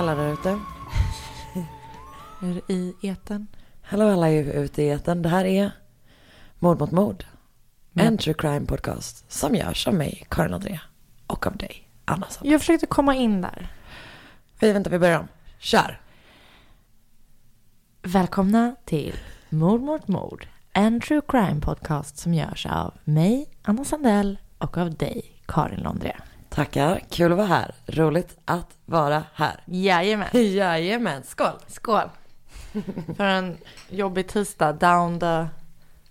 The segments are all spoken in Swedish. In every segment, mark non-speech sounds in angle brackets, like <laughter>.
alla där ute. <laughs> Är det i eten? Hallå alla ute i eten. Det här är Mord mot mord. Mm. En true crime podcast som görs av mig, Karin Andrea. Och av dig, Anna Sandberg. Jag försökte komma in där. Vi väntar, vi börjar om. Kör! Välkomna till Mord mot mord. En true crime podcast som görs av mig, Anna Sandell, och av dig, Karin Londré. Tackar, kul att vara här. Roligt att vara här. Jajamän. <laughs> Jajamän, skål! Skål. <laughs> För en jobbig tisdag, down the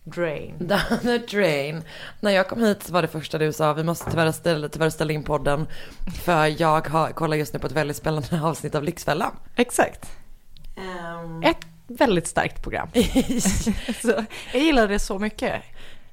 drain. <laughs> Down the drain. När jag kom hit så var det första du sa, vi måste tyvärr ställa, tyvärr ställa in podden. För jag har, kollar just nu på ett väldigt spännande avsnitt av Lyxfällan. Exakt. Um, Ett väldigt starkt program. så, jag gillar det så mycket.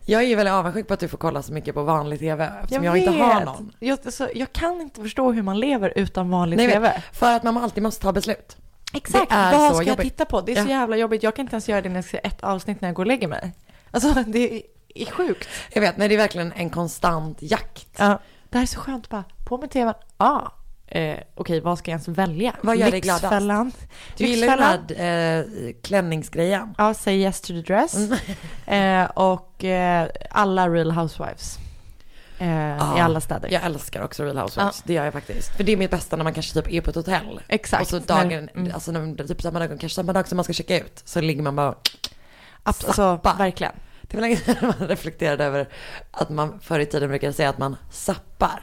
Jag är ju väldigt avundsjuk på att du får kolla så mycket på vanlig tv. Eftersom jag, vet. inte har någon. Jag, alltså, jag kan inte förstå hur man lever utan vanlig Nej, tv. för att man alltid måste ta beslut. Exakt, vad ska jag jobbigt. titta på? Det är så Ja. jävla jobbigt. Jag kan inte ens göra det när jag ser ett avsnitt när jag går och lägger mig. Alltså det är sjukt. Jag vet, men det är verkligen en konstant jakt. Ja. Det här är så skönt bara, på med tvn, ah, eh, okej vad ska jag ens välja? Vad gör dig gladast? Du gillar ju den här eh, klänningsgrejen. Ja, Say Yes to the Dress. Mm. <laughs> Eh, och eh, alla Real Housewives. Ja. I alla städer. Jag älskar också Real Housewives, det gör jag faktiskt. För det är mitt bästa när man kanske typ är på ett hotell. Exakt. Och så dagen, mm. alltså när, typ samma dag, kanske samma dag som man ska checka ut, så ligger man bara Abs- alltså, verkligen. Det var länge sedan <laughs> man reflekterade över att man förr i tiden brukade säga att man sappar.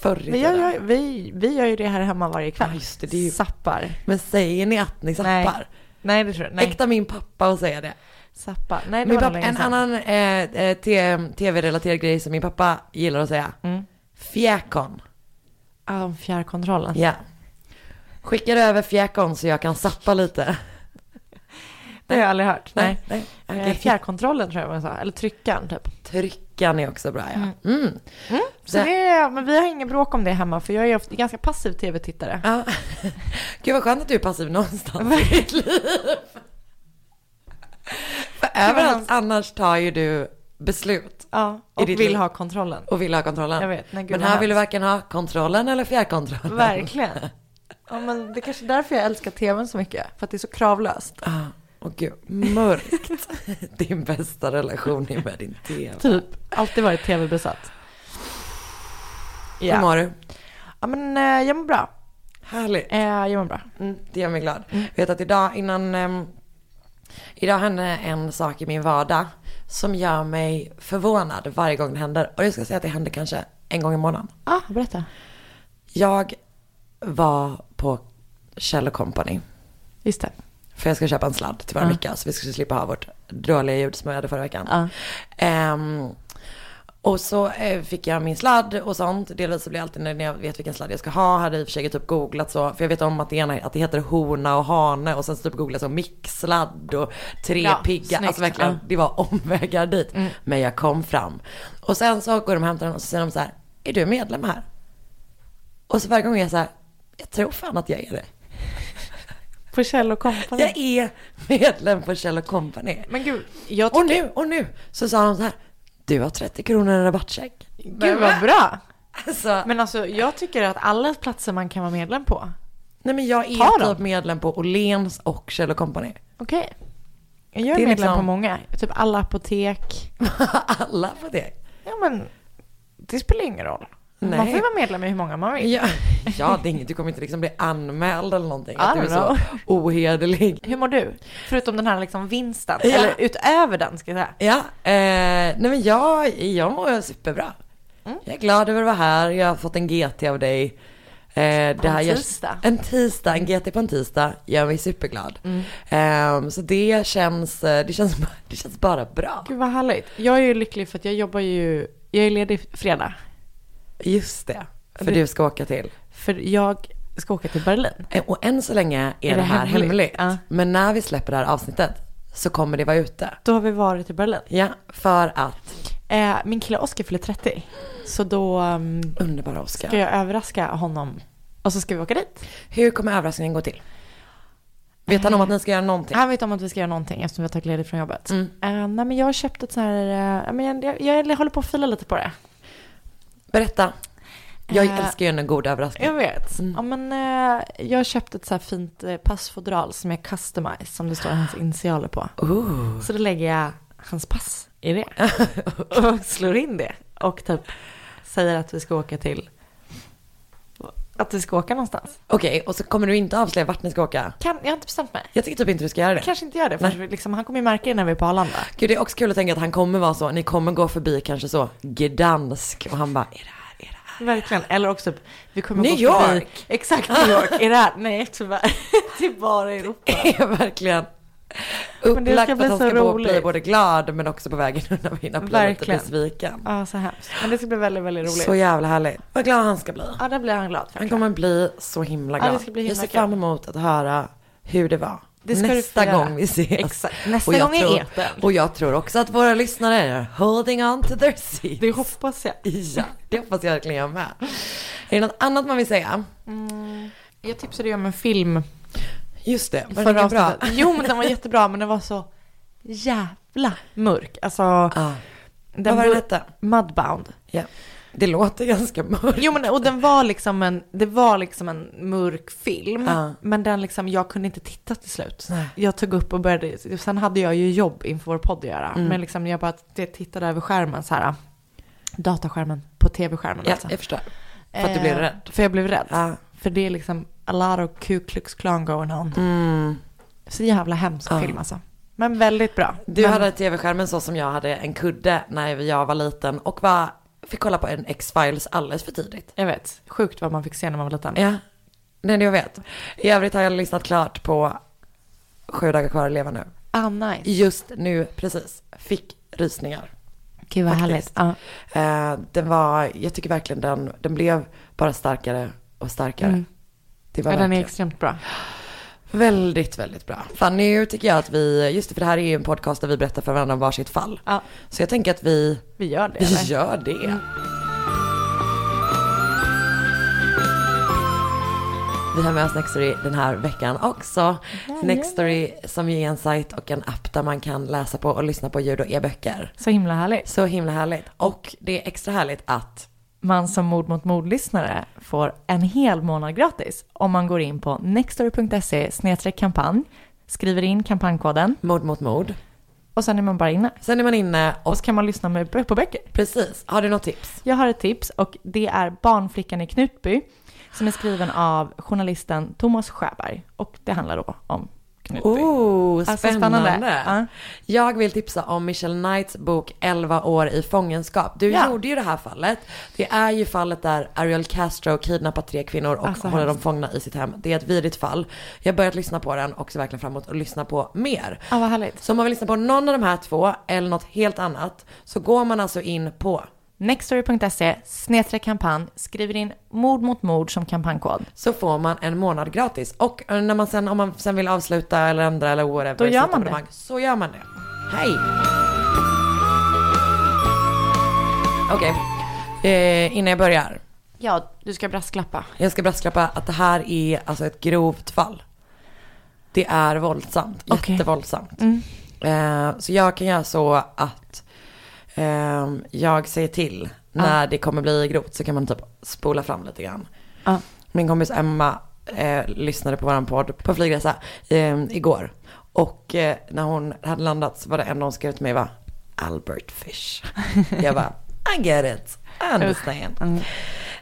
Förr i Vi gör, vi, vi gör ju det här hemma varje kväll. Ja, det, det ju- Sappar. Men säger ni att ni sappar? Nej. Nej, det tror jag Nej, Äkta min pappa att säga det. Sappar. Nej, det Min var pappa, en annan eh, eh, te- tv-relaterad grej som min pappa gillar att säga. Mm. Fjäkon. Ja, om fjärrkontrollen. Ja. Skickar över fjäkon så jag kan sappa lite. <laughs> Det har jag aldrig hört. Nej. nej. Eh, okej. Fjärrkontrollen tror jag man sa. Eller tryckaren typ. Tryckan är också bra ja. Mm. Så Det- men vi har ingen bråk om det hemma för jag är ofta ganska passiv tv-tittare. Ja. <laughs> Gud vad skönt att du är passiv någonstans i <laughs> ditt liv. För överallt annars tar ju du beslut Ja, och vill liv. ha kontrollen. och vill ha kontrollen. Jag vet, nej, gud Men här vill du varken ha kontrollen eller fjärrkontrollen. Verkligen. <laughs> Ja, men det är kanske är därför jag älskar tvn så mycket. För att det är så kravlöst. Ah, Åh gud, mörkt. <laughs> Din bästa relation är med din tv. Typ. Alltid varit tv-besatt. Hur Ja. mår du? ja, men eh, jag mår bra. Härligt. Eh, jag mår bra. Mm, det gör mig glad. Vet att idag innan, ehm, idag hände en sak i min vardag som gör mig förvånad varje gång det händer. Och jag ska säga att det händer kanske en gång i månaden. Ah, berätta. Jag var på Kjell Company. Just det. För jag ska köpa en sladd till våra Ja. mickar så vi skulle slippa ha vårt dåliga ljud som vi hade förra veckan. Ja. Ehm, och så eh, fick jag min sladd och sånt. Delvis så blir jag alltid när jag vet vilken sladd jag ska ha. Hade i och för sig typ googlat så. För jag vet om att det, ena, att det heter hona och hane. Och sen så typ googlat så mixsladd och tre Ja, pigga. snyggt. Alltså verkligen, Ja. det var omvägar dit. Men jag kom fram. Och sen så går de och hämtar den och så säger de så här. Är du medlem här? Och så varje gång är jag så här. Jag tror fan att jag är det. På Kjell och Company. Jag är medlem på Kjell Company. Men gud, jag Och tycker... nu, och nu så sa de så här. Du har 30 kronor i rabattcheck. Gud vad bra. Alltså, Men alltså jag tycker att alla platser man kan vara medlem på. nej men jag är typ medlem på Åhléns och Kjell Company. Okej. Jag är är medlem liksom- på många. Typ alla apotek. <laughs> Alla det. Ja men det spelar ingen roll. Man Nej. får ju vara medlem i hur många man vill. Ja, <laughs> ja det är inget, du kommer inte liksom bli anmäld eller någonting. Att du är så ohederlig. Hur mår du? Förutom den här liksom vinsten. Ja. Eller utöver den ska jag säga. Ja, eh, nej men jag, jag mår superbra. Mm. Jag är glad över att vara här, jag har fått en GT av dig. Eh, På en tisdag. En tisdag, en GT på en tisdag gör mig superglad. Mm. Eh, så det känns, eh, det känns, det känns bara bra. Gud vad härligt. Jag är ju lycklig för att jag jobbar ju, jag är ledig fredag. Just det, för Det- du ska åka till. För jag ska åka till Berlin. Eh, Och än så länge är, Är det här hemligt? hemligt. Ja. Men när vi släpper det här avsnittet så kommer det vara ute. Då har vi varit i Berlin. Ja, för att Eh, min kille Oskar fyller 30. Så då um, underbara Oskar. ska jag överraska honom. Och så ska vi åka dit. Hur kommer överraskningen gå till? Vet han om att ni ska göra någonting? Han vet om att vi ska göra någonting eftersom vi har tagit ledigt från jobbet. Mm. Eh, nej men jag har köpt ett så här, eh, men jag, jag, jag håller på att fila lite på det. Berätta. Jag Eh, älskar ju en god överraskning. Jag vet. Mm. Ja, men, eh, jag har köpt ett så här fint eh, passfodral som är customized som det står hans <gasps> initialer på. Ooh. Så då lägger jag hans pass i det <laughs> och slår in det och typ säger att vi ska åka till, att vi ska åka någonstans. Okej, och så kommer du inte avslöja vart ni ska åka? Kan, jag har inte bestämt mig. Jag tycker typ inte du ska göra det. Kanske inte gör det, för liksom, han kommer ju märka det när vi är på Arlanda. Gud, det är också kul att tänka att han kommer vara så, ni kommer gå förbi kanske så Gdansk och han bara, är det här, är det här? Verkligen. Eller också, typ, vi kommer New gå York! Förbi, exakt, New York. Är det här? Nej, tyvärr. <laughs> Det är bara Europa. <laughs> Det är verkligen upplagt för att han ska roligt. bli både glad men också på vägen undan vinna bli lite besviken. Ja, så hemskt. Men det ska bli väldigt, väldigt roligt. Så jävla härligt. Vad glad han ska bli. Ja, det blir han glad för. Han kommer bli så himla Ja, glad. det ska bli himla jag ser fram emot att höra hur det var. Det ska du Nästa göra. gång vi ses. Exakt. Nästa gång i etern. Och jag tror också att våra lyssnare är holding on to their seats. Det hoppas jag. Ja, det hoppas jag verkligen jag med. Är det något annat man vill säga? Jag tipsade ju om en film Just det, var inget bra? Jo, men den var jättebra, men den var så jävla mörk. Alltså, Ja. den Vad var den? Mudbound. Ja. Det låter ganska mörkt. Jo, men och den var liksom en, det var liksom en mörk film. Ja. Men den liksom, jag kunde inte titta till slut. Nej. Jag tog upp och började, sen hade jag ju jobb inför vår podd att göra. Mm. Men liksom jag bara tittade över skärmen så här. Dataskärmen på tv-skärmen Ja, alltså. jag förstår. För att du blev Eh, rädd. För jag blev rädd. Ja. För det är liksom a lot of Ku Klux Klan going on. Mm. Så jävla hemsk Ja. film alltså. Men väldigt bra. Du Men, hade tv-skärmen så som jag hade en kudde när jag var liten och var, fick kolla på en X-Files alldeles för tidigt. Jag vet, sjukt vad man fick se när man var liten. Ja, nej det jag vet. I övrigt har jag lyssnat klart på Sju dagar kvar att leva nu. Ah, nice. Just nu, precis. Fick rysningar. Gud vad Faktiskt. härligt. Ja. Eh, den var, jag tycker verkligen den, den blev bara starkare och starkare. Mm. Det var Ja, den är extremt bra. väldigt, väldigt bra. Fan, nu tycker jag att vi, just det, för det här är ju en podcast där vi berättar för varandra om varsitt fall. Ja, Så jag tänker att vi, vi gör det. vi eller? gör det. Mm. Vi har med oss Nextory den här veckan också. Jajamän. Nextory som ju är en sajt och en app där man kan läsa på och lyssna på ljud och e-böcker. Så himla härligt. Så himla härligt. Och det är extra härligt att Man som mord mot mord-lyssnare får en hel månad gratis om man går in på nextory.se kampanj, skriver in kampankoden mord mot mord. och sen är man bara inne. Sen är man inne och Och så kan man lyssna med, på böcker. precis, har du något tips? Jag har ett tips och det är Barnflickan i Knutby som är skriven av journalisten Thomas Sjöberg. Och det handlar då om Knutby. Oh, Alltså, spännande. Ja. Jag vill tipsa om Michelle Knights bok 11 år i fångenskap. Du Ja. gjorde ju det här fallet. Det är ju fallet där Ariel Castro kidnappar tre kvinnor och Alltså, håller dem fångna i sitt hem. Det är ett vidrigt fall. Jag har börjat lyssna på den och ser verkligen fram emot att lyssna på mer. ja, vad härligt. Så om man vill lyssna på någon av de här två eller något helt annat så går man alltså in på Nextory.se kampanj, skriver in mord mot mord som kampanjkod. så får man en månad gratis. Och eh, när man sen, om man sen vill avsluta eller ändra eller whatever. Då gör man det. Så gör man det. Hej! Okej, eh, innan jag börjar. Ja, du ska brasklappa. Jag ska brasklappa att det här är alltså ett grovt fall. Det är våldsamt, Okej. jättevåldsamt. Mm. Eh, så jag kan göra så att eh, jag säger till när det kommer bli grovt så kan man typ spola fram lite grann. Ja. Min kompis Emma eh, lyssnade på våran podd på flygresa eh, igår. Och eh, när hon hade landat så var det enda hon skrev till mig var Albert Fish. <laughs> jag bara, I get it, I understand. Mm.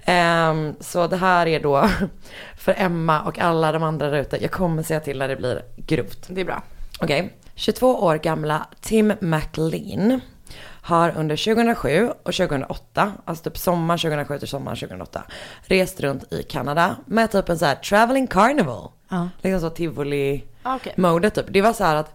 Ehm, så det här är då <laughs> för Emma och alla de andra där ute. Jag kommer säga till när det blir grovt. Det är bra. Okej. 22 år gamla Tim McLean har under 2007 och 2008, alltså typ sommar 2007 till sommar 2008, rest runt i Kanada med typ en så här traveling carnival. Ja. Liksom så tivoli Okej. modet typ. Det var så här att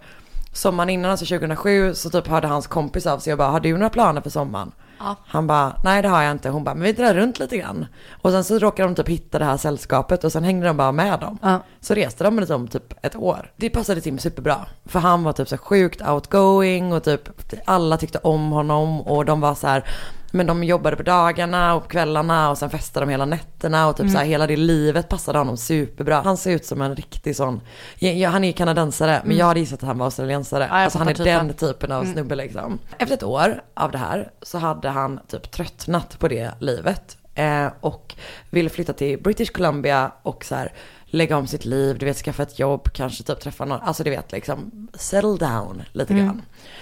sommaren innan, alltså 2007, så typ hörde hans kompis av sig och bara, har du några planer för sommaren? Ja. Han bara, nej det har jag inte. Hon bara, men vi drar runt lite grann. Och sen så råkade de typ hitta det här sällskapet och sen hängde de bara med dem. Ja. Så reste de liksom typ ett år. Det passade Tim superbra. För han var typ så sjukt outgoing och typ alla tyckte om honom och de var så här, men de jobbade på dagarna och på kvällarna och sen festade de hela nätterna och typ så här hela det livet passade honom superbra. Han ser ut som en riktig sån, ja, ja, han är ju kanadensare men jag hade gissat att han var australiensare. Ja, jag alltså han är typen. den typen av snubbe liksom. Efter ett år av det här så hade han typ tröttnat på det livet. eh, och ville flytta till British Columbia och så här lägga om sitt liv, du vet skaffa ett jobb, kanske typ träffa någon, alltså du vet liksom settle down lite Mm. grann.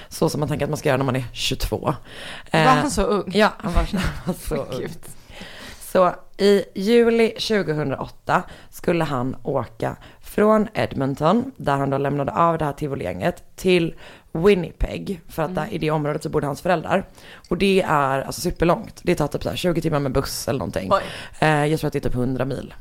Så som man tänker att man ska göra när man är 22. Var Eh, han så ung? Ja, han var, <laughs> han var så ung. Gud. Så i juli 2008 skulle han åka från Edmonton, där han då lämnade av det här tivoligänget, till Winnipeg. För att där, i det området så bodde hans föräldrar. Och det är alltså superlångt. Det tar typ så här 20 timmar med buss eller någonting. Eh, jag tror att det är typ 100 mil.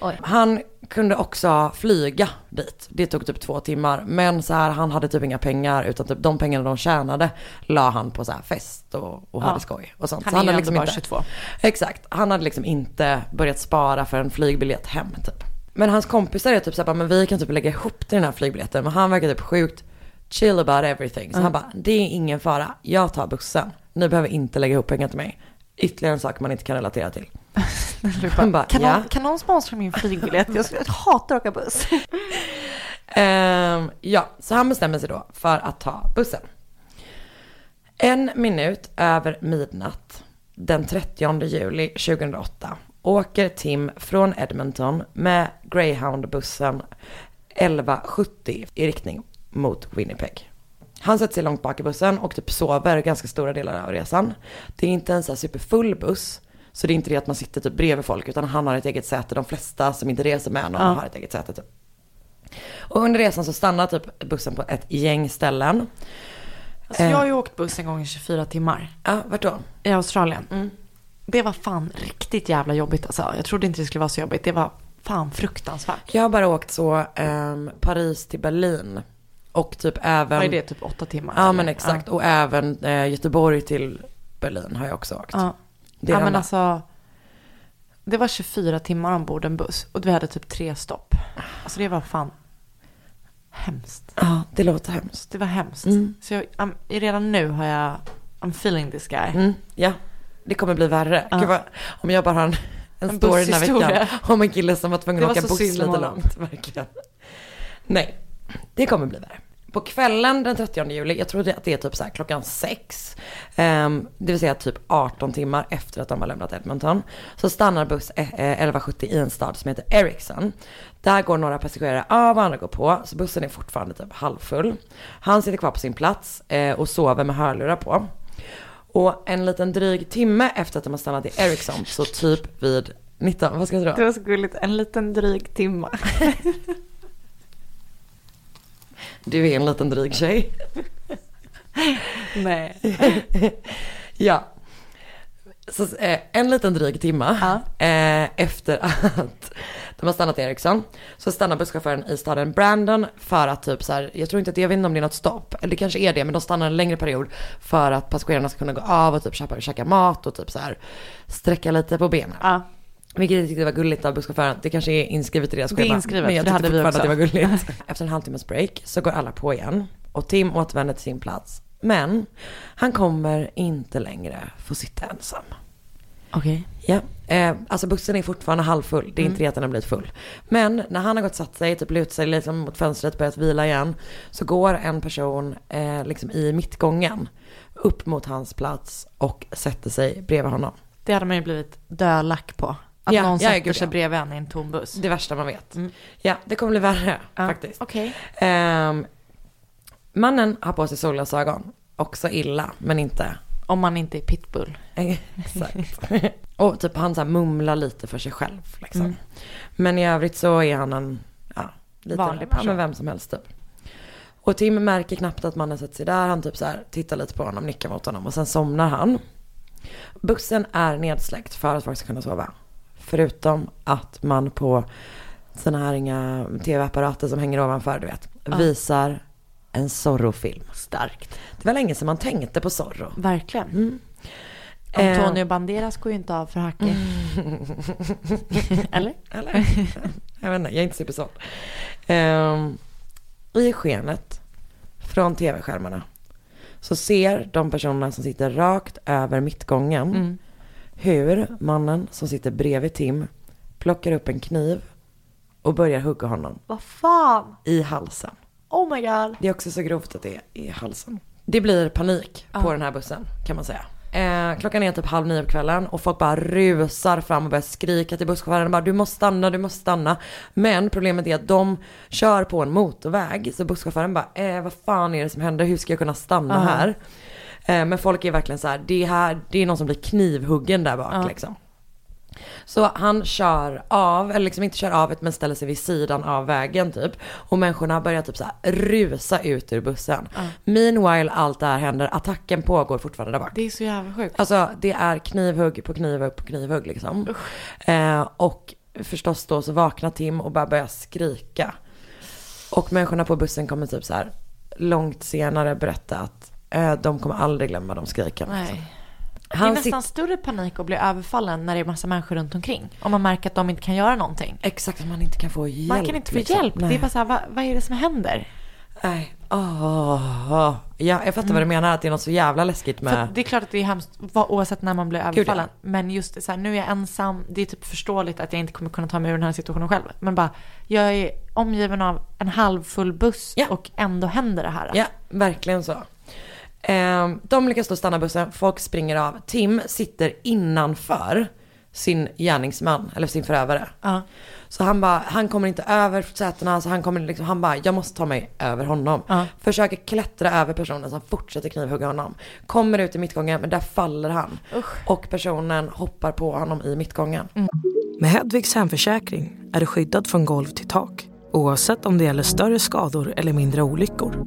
Oj. Han kunde också flyga dit. Det tog typ två timmar. Men så här, han hade typ inga pengar utan typ de pengarna de tjänade la han på så här fest och, och hade Ja. skoj och sånt. Han så är ju hade ändå bara 22. Exakt. Han hade liksom inte börjat spara för en flygbiljett hem typ. Men hans kompisar är typ såhär, men vi kan typ lägga ihop till den här flygbiljetten. Men han verkar typ sjukt chill about everything. Så han bara, det är ingen fara, jag tar bussen. Ni behöver inte lägga ihop pengar till mig. Ytterligare en sak man inte kan relatera till. <laughs> Han bara, Kan, ja. någon, kan någon sponsra min flygbiljett? Jag, jag hatar att åka buss. <laughs> Ehm, ja, så han bestämmer sig då för att ta bussen. En minut över midnatt den 30 juli 2008 åker Tim från Edmonton med Greyhound-bussen 1170 i riktning mot Winnipeg. Han sätter sig långt bak i bussen och typ sover ganska stora delar av resan. Det är inte en så superfull buss. Så det är inte det att man sitter typ bredvid folk utan han har ett eget säte. De flesta som inte reser med honom Ja. har ett eget säte typ. Och under resan så stannar typ bussen på ett gäng ställen. Alltså, jag har ju åkt buss en gång i 24 timmar Ja, vart då? i Australien. Mm. Det var fan riktigt jävla jobbigt alltså. Jag trodde inte det skulle vara så jobbigt. Det var fan fruktansvärt. Jag har bara åkt så ehm, Paris till Berlin. Och typ även... Vad är det? Typ åtta timmar? Ja eller? men exakt. Och även eh, Göteborg till Berlin har jag också åkt. Ja, Det ja men alltså. Det var 24 timmar ombord en buss. Och vi hade typ tre stopp. Alltså det var fan hemskt. Ja, det låter hemskt. Det var hemskt. Mm. Så jag, am- redan nu har jag, I'm feeling this guy. Mm, ja, det kommer bli värre. Ja. Vad, om jag bara har en, en, En story den här veckan om en kille som var tvungen att åka buss lite långt. Verkligen. Nej, det kommer bli värre. På kvällen den 30 juli, jag tror att det är typ så här klockan sex, ehm, det vill säga typ 18 timmar efter att de har lämnat Edmonton, så stannar buss eh, eh, 1170 i en stad som heter Ericsson. Där går några passagerare av och andra går på, så bussen är fortfarande typ halvfull. Han sitter kvar på sin plats eh, och sover med hörlurar på. Och en liten dryg timme efter att de har stannat i Ericsson, så typ vid 19, vad ska jag Det dra? var så gulligt. En liten dryg timme. <laughs> Du är en liten dryg tjej. Nej. Ja. Så, eh, en liten dryg timma Ja. eh, efter att de har stannat i Ericsson så stannar busschauffören i staden Brandon för att typ så här, jag tror inte att, jag vet inte om det är något stopp, eller det kanske är det, men de stannar en längre period för att passagerarna ska kunna gå av och typ köpa, käka mat och typ så här sträcka lite på benen. Ja. Vilket jag tyckte var gulligt av busschauffören. Det kanske är inskrivet i deras Det är schema. inskrivet, Men jag för det tyckte hade vi fortfarande att det var också. gulligt. <laughs> Efter en halvtimmes break så går alla på igen. Och Tim återvänder till sin plats. Men han kommer inte längre få sitta ensam. Okej. Ja, eh, alltså bussen är fortfarande halvfull. Det är Mm. inte det att den har blivit full. Men när han har gått och satt sig, typ lutat sig liksom mot fönstret, börjat vila igen. Så går en person eh, liksom i mittgången upp mot hans plats och sätter sig bredvid honom. Det hade man ju blivit dölack på. Att Ja, någon sätter sig bredvid en i en tom buss. Det värsta man vet. Mm. Ja, det kommer bli värre Ja. faktiskt. Okej. Ehm, mannen har på sig solglasögon. Också illa, men inte. Om man inte är pitbull. <laughs> Exakt. och typ han så här mumlar lite för sig själv. Liksom. Mm. Men i övrigt så är han en ja, lite, Vanlig person. men vem som helst typ. Och Tim märker knappt att mannen sätter sig där. Han typ så här tittar lite på honom, nickar mot honom och sen somnar han. Bussen är nedsläckt för att folk ska kunna sova. Förutom att man på sådana här inga tv-apparater som hänger ovanför, du vet, Ja. visar en Zorro-film. Starkt. Det var länge sedan man tänkte på Zorro. Verkligen. Mm. Eh. Antonio Banderas går ju inte av för hacke. <laughs> <laughs> Eller? Eller? jag vet inte, jag är inte supersåld. Um, I skenet från tv-skärmarna så ser de personerna som sitter rakt över mittgången Mm. Hur mannen som sitter bredvid Tim plockar upp en kniv och börjar hugga honom Vad fan? i halsen. Oh my god. Det är också så grovt att det är i halsen. Det blir panik på den här bussen kan man säga. Eh, klockan är typ halv nio på kvällen och folk bara rusar fram och börjar skrika till busschauffören. Bara, du måste stanna, du måste stanna. Men problemet är att de kör på en motorväg. Så busschauffören bara, eh, vad fan är det som händer? Hur ska jag kunna stanna Ja. här? Eh, men folk är verkligen så här, det, är här, det är någon som blir knivhuggen där bak Ja. liksom. Så han kör av, eller liksom inte kör av men ställer sig vid sidan av vägen typ. Och människorna börjar typ så här rusa ut ur bussen. Meanwhile allt det här händer, attacken pågår fortfarande där bak. Det är så jävla sjukt. Alltså det är knivhugg på knivhugg på knivhugg liksom. Eh, och förstås då så vaknar Tim och bara börjar skrika. Och människorna på bussen kommer typ så här långt senare berätta att de kommer aldrig glömma de skriken. Nej. Det är Han nästan sit- större panik att bli överfallen när det är massa människor runt omkring. Om man märker att de inte kan göra någonting. Exakt, att man inte kan få hjälp. Man kan inte få liksom. hjälp. Det Nej. är bara så här, vad, vad är det som händer? Nej. Åh. Ja, jag fattar vad du menar, att det är något så jävla läskigt med... För det är klart att det är hemskt oavsett när man blir ja. överfallen. Men just det, så här, nu är jag ensam. Det är typ förståeligt att jag inte kommer kunna ta mig ur den här situationen själv. Men bara, jag är omgiven av en halvfull buss Ja. och ändå händer det här. Ja, verkligen så. Ehm, de lyckas då stanna bussen, folk springer av. Tim sitter innanför sin gärningsman, eller sin förövare. Ja. Så han bara, han kommer inte över sätena, så han kommer liksom, han bara, jag måste ta mig över honom. Ja. Försöker klättra över personen som fortsätter knivhugga honom. Kommer ut i mittgången, men där faller han. Och personen hoppar på honom i mittgången. Med Hedvigs hemförsäkring är du skyddad från golv till tak oavsett om det gäller större skador eller mindre olyckor.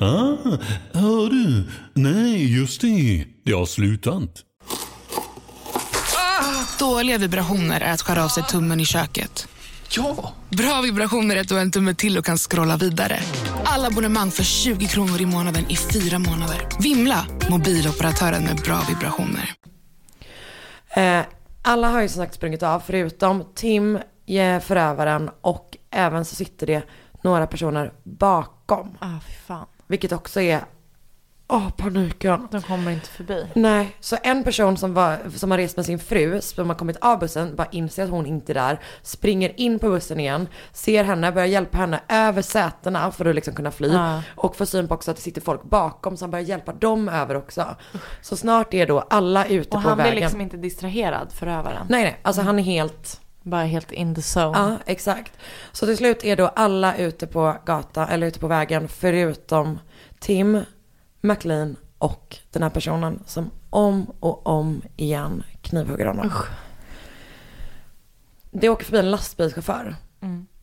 Ah, hör du? Nej, just det. Det har slutat. Dåliga vibrationer är att skära av sig tummen i köket. Ja! Bra vibrationer är att du har en tumme till och kan scrolla vidare. Alla abonnemang för 20 kronor i månaden i fyra månader. Vimla! Mobiloperatören med bra vibrationer. Eh, alla har ju som sagt sprungit av förutom Tim, eh, förövaren och även så sitter det några personer bakom. Ah, fy fan. Vilket också är, åh paniken. De kommer inte förbi. Nej, så en person som, var, som har rest med sin fru, som har kommit av bussen, bara inser att hon inte är där, springer in på bussen igen, ser henne, börjar hjälpa henne över sätena för att liksom kunna fly. Ja. Och får syn på också att det sitter folk bakom, så han börjar hjälpa dem över också. Så snart är då alla ute Och på han blir vägen. liksom inte distraherad, förövaren. Nej, nej, alltså han är helt... Bara helt in the zone. Ja, exakt. Så till slut är då alla ute på gatan, eller ute på vägen, förutom Tim, McLean och den här personen som om och om igen knivhugger honom. Det åker förbi en lastbilschaufför.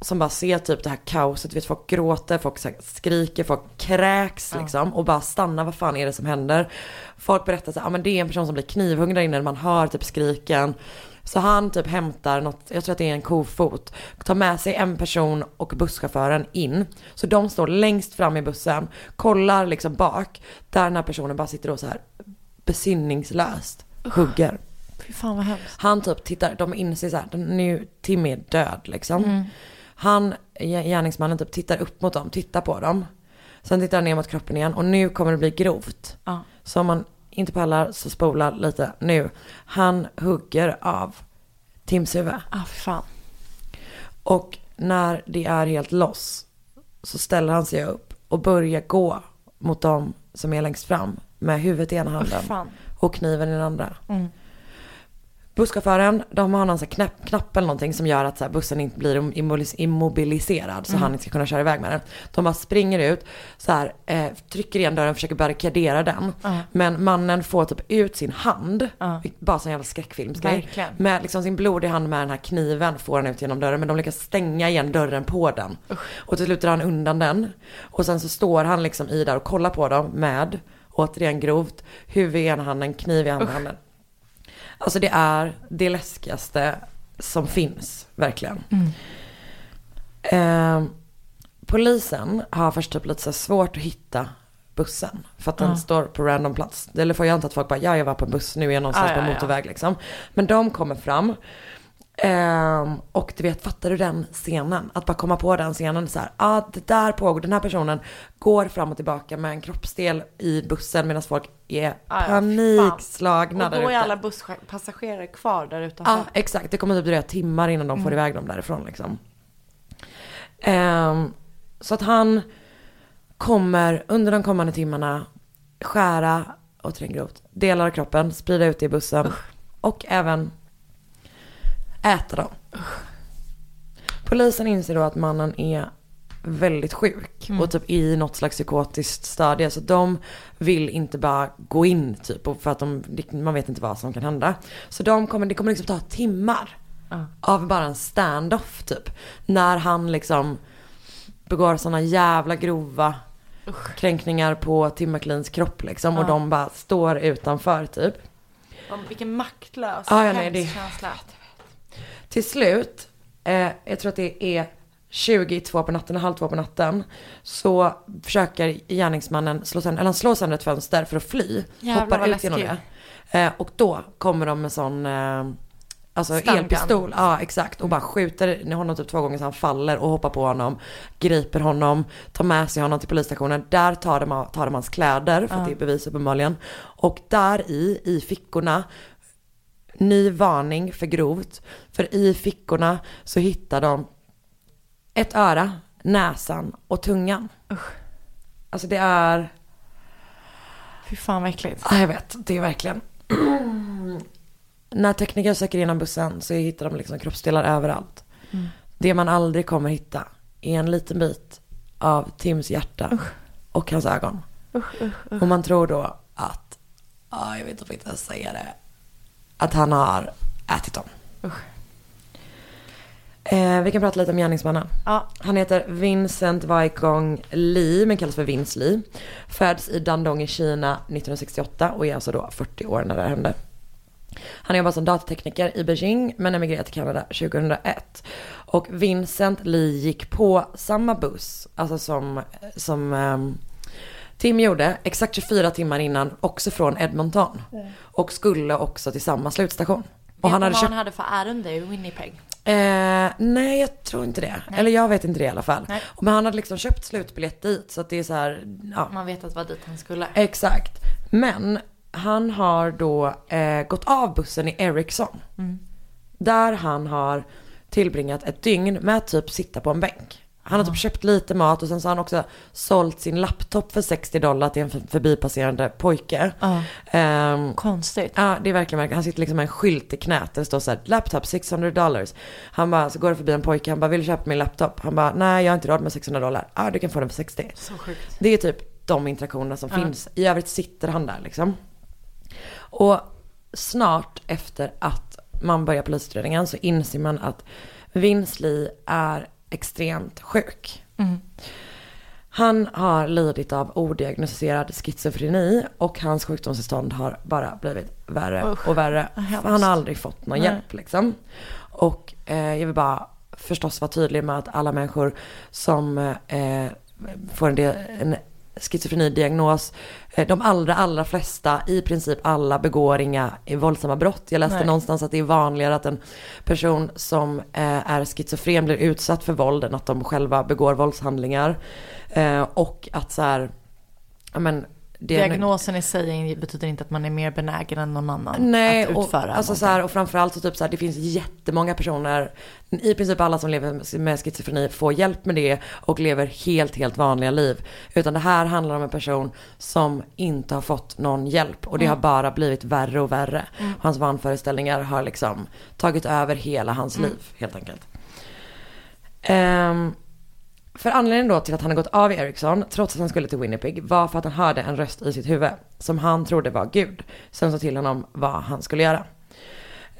Som bara ser typ det här kaoset, vet folk gråter, folk skriker, folk kräks liksom. Och bara stannar, vad fan är det som händer? Folk berättar så här, ja men det är en person som blir knivhuggen där inne, man hör typ skriken. Så han typ hämtar något, jag tror att det är en kofot, tar med sig en person och busschauffören in. Så de står längst fram i bussen, kollar liksom bak, där den här personen bara sitter och så här besinningslöst hugger. Fy fan vad hemskt. Han typ tittar, de inser så här, nu Tim är död liksom. Han, gärningsmannen typ tittar upp mot dem, tittar på dem. Sen tittar han ner mot kroppen igen och nu kommer det bli grovt. Ja. Så om man inte pallar så spola lite nu. Han hugger av Tims huvud. Ah, fan. Och när det är helt loss så ställer han sig upp och börjar gå mot dem som är längst fram med huvudet i ena handen fan. och kniven i den andra. Mm. Busschauffören, de har någon sån knapp, knapp eller någonting som gör att så bussen inte blir immobilis- immobiliserad så han inte ska kunna köra iväg med den. De bara springer ut, så här, eh, trycker igen dörren, försöker barrikadera den. Men mannen får typ ut sin hand, Ja. bara sån jävla skräckfilmsgrej. Med liksom sin blodiga hand med den här kniven får han ut genom dörren men de lyckas stänga igen dörren på den. Och till slut drar han undan den. Och sen så står han liksom i där och kollar på dem med, återigen grovt, huvud i ena handen, kniv i andra handen. Alltså det är det läskigaste som finns, verkligen. Eh, polisen har först typ lite så svårt att hitta bussen. För att den står på random plats. Eller får jag anta att folk bara, ja jag var på en buss, nu är jag någonstans Ja, på ja, en ja. motorväg liksom. Men de kommer fram. Ehm, och du vet, fattar du den scenen? Att bara komma på den scenen så här, ah, det där pågår, den här personen går fram och tillbaka med en kroppsdel i bussen medan folk är fy panikslagna Och där då är alla busspassagerare kvar där utanför. Ja, exakt. Det kommer typ dröja timmar innan de får Mm. iväg dem därifrån liksom. Ehm, så att han kommer under de kommande timmarna skära, och grovt, delar av kroppen, sprida ut det i bussen och även äta dem. Polisen inser då att mannen är väldigt sjuk och typ i något slags psykotiskt stadie. Så de vill inte bara gå in typ och för att de, man vet inte vad som kan hända. Så de kommer, det kommer liksom ta timmar av bara en stand-off typ. När han liksom begår sådana jävla grova kränkningar på Tim McLeans kropp liksom. Och Ja. de bara står utanför typ. Om, vilken maktlös Ja, ja, nej, det- känsla. Till slut, eh, jag tror att det är 22 på natten, halv två på natten, så försöker gärningsmannen slå sönder, eller han slår sönder ett fönster för att fly. Jävlar, hoppar ut genom det. Eh, och då kommer de med sån, eh, alltså elpistol, ja exakt, och bara skjuter honom typ två gånger så han faller och hoppar på honom, griper honom, tar med sig honom till polisstationen. Där tar de, tar de hans kläder, för att det är bevis uppenbarligen. Och där i, i fickorna, ny varning för grovt. För i fickorna så hittar de ett öra, näsan och tungan. Alltså det är, Fy fan vad äckligt. ja, jag vet, det är verkligen. När tekniker söker igenom bussen så hittar de liksom kroppsdelar överallt. Det man aldrig kommer hitta är en liten bit av Tims hjärta och hans ögon. Och man tror då att, ja jag vet inte om jag inte ens säga det, att han har ätit dem. Eh, vi kan prata lite om gärningsmannen. Ja. Han heter Vincent Vaikong Lee, men kallas för Vince Lee. Föds i Dandong i Kina 1968 och är alltså då 40 år när det här hände. Han jobbar som datatekniker i Beijing men emigrerade till Kanada 2001. Och Vincent Lee gick på samma buss, alltså som, som ehm, Tim gjorde, exakt 24 timmar innan, också från Edmonton. Och skulle också till samma slutstation. Och han hade vad köpt han hade för ärende i Winnipeg. Eh, nej, jag tror inte det. Eller jag vet inte det i alla fall. Nej. Men han hade liksom köpt slutbiljett dit. Så att det är så här, ja. Man vet att det var dit han skulle. Exakt. Men han har då eh, gått av bussen i Ericsson. Där han har tillbringat ett dygn med att typ sitta på en bänk. Han har typ köpt lite mat och sen så har han också sålt sin laptop för 60 dollar till en för- förbipasserande pojke. Ja. Ehm, Konstigt. Ja, det är verkligen, verkligen. Han sitter liksom med en skylt i knät där det står så här, laptop 600 dollars. Han bara, så går det förbi en pojke, han bara, vill du köpa min laptop? Han bara, nej jag har inte råd med 600 dollar. Ja, du kan få den för 60. Så sjukt. Det är typ de interaktionerna som finns. I övrigt sitter han där liksom. Och snart efter att man börjar polisutredningen så inser man att Vince Lee är extremt sjuk. Han har lidit av odiagnostiserad schizofreni och hans sjukdomstillstånd har bara blivit värre Usch, och värre. han har aldrig fått någon Nej. hjälp liksom. Och eh, jag vill bara förstås vara tydlig med att alla människor som eh, får en, del, en schizofrenidiagnos, eh, de allra, allra flesta, i princip alla begår inga våldsamma brott. Jag läste Nej. någonstans att det är vanligare att en person som eh, är schizofren blir utsatt för våld än att de själva begår våldshandlingar. Eh, och att så här, men, Diagnosen i sig betyder inte att man är mer benägen än någon annan Nej, att och, utföra alltså så här, och framförallt så typ så här, det finns jättemånga personer, i princip alla som lever med schizofreni får hjälp med det och lever helt, helt vanliga liv. Utan det här handlar om en person som inte har fått någon hjälp och det har bara blivit värre och värre. Hans vanföreställningar har liksom tagit över hela hans liv, helt enkelt. Ehm, för anledningen då till att han har gått av i Ericsson, trots att han skulle till Winnipeg, var för att han hörde en röst i sitt huvud som han trodde var Gud, som sa till honom vad han skulle göra.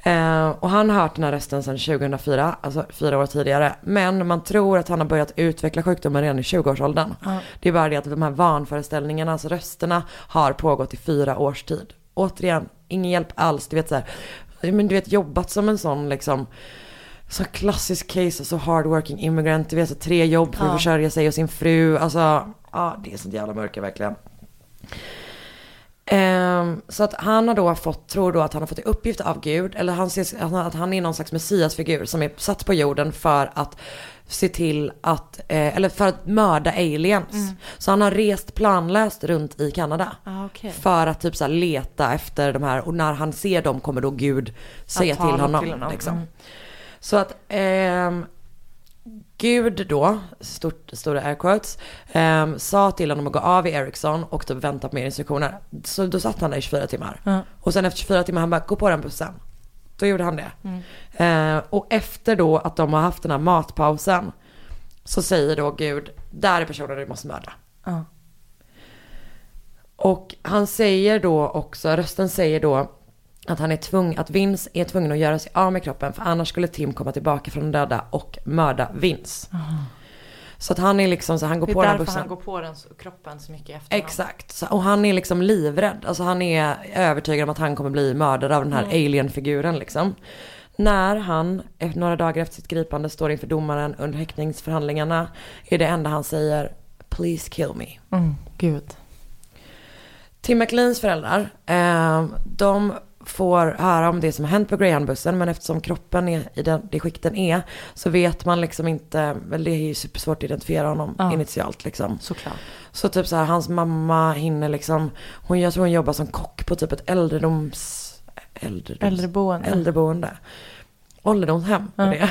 Eh, och han har hört den här rösten sedan 2004, alltså fyra år tidigare. Men man tror att han har börjat utveckla sjukdomen redan i 20-årsåldern. Det är bara det att de här vanföreställningarna, alltså rösterna, har pågått i fyra års tid. Återigen, ingen hjälp alls. Du vet så här, men du vet jobbat som en sån liksom så klassisk case, alltså hardworking immigrant, du vet så tre jobb för att Ja. försörja sig och sin fru, alltså ja det är sånt jävla mörker verkligen. Ehm, så att han har då fått, tror då att han har fått i uppgift av Gud, eller han ser att han- är någon slags messiasfigur som är satt på jorden för att se till att, eh, eller för att mörda aliens. Så han har rest planlöst runt i Kanada. Ah, okej. För att typ så leta efter de här, och när han ser dem kommer då Gud säga till honom. till honom. Liksom. Mm. Så att ehm, Gud då, stort, stora air quotes, ehm, sa till honom att gå av i Ericsson och typ vänta på mer instruktioner. Så då satt han där i 24 timmar. Ja. Och sen efter 24 timmar han bara, gå på den bussen. Då gjorde han det. Eh, och efter då att de har haft den här matpausen så säger då Gud, där är personen du måste mörda. Ja. Och han säger då också, rösten säger då att han är tvungen, att Vince är tvungen att göra sig av med kroppen för annars skulle Tim komma tillbaka från de döda och mörda Vince. Så att han är liksom så han går Det är på den här därför bussen. han går på den kroppen så mycket efter. Exakt, så, och han är liksom livrädd. Alltså han är övertygad om att han kommer bli mördad av den här alienfiguren liksom. När han, efter några dagar efter sitt gripande, står inför domaren under häktningsförhandlingarna är det enda han säger Please kill me. Mm, gud. Tim McLeans föräldrar, eh, de får höra om det som har hänt på Greyhoundbussen men eftersom kroppen är i den, det skick den är så vet man liksom inte, väl det är ju supersvårt att identifiera honom Ja. initialt liksom. Såklart. Så typ så här, hans mamma hinner liksom, hon, jag tror hon jobbar som kock på typ ett äldredoms, äldredoms Äldreboende. äldreboende. Ålderdomshem är det.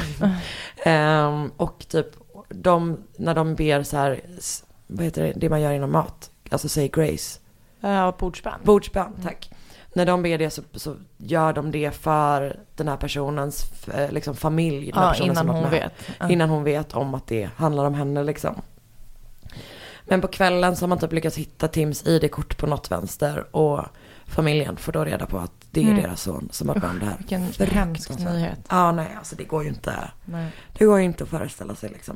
<laughs> Ehm, och typ de, när de ber så här, vad heter det, det man gör inom mat, alltså säg grace. Ja, bordsband. Bordsbön, tack. När de ber det så, så gör de det för den här personens eh, liksom, familj. Den här Ja, personen innan som hon med. vet. Ja. Innan hon vet om att det handlar om henne liksom. Men på kvällen så har man typ lyckats hitta Tims ID-kort på något vänster och familjen får då reda på att det är Mm. deras son som har om det här. Vilken hemsk nyhet. Ja, nej, alltså det går ju inte. Nej. Det går ju inte att föreställa sig liksom.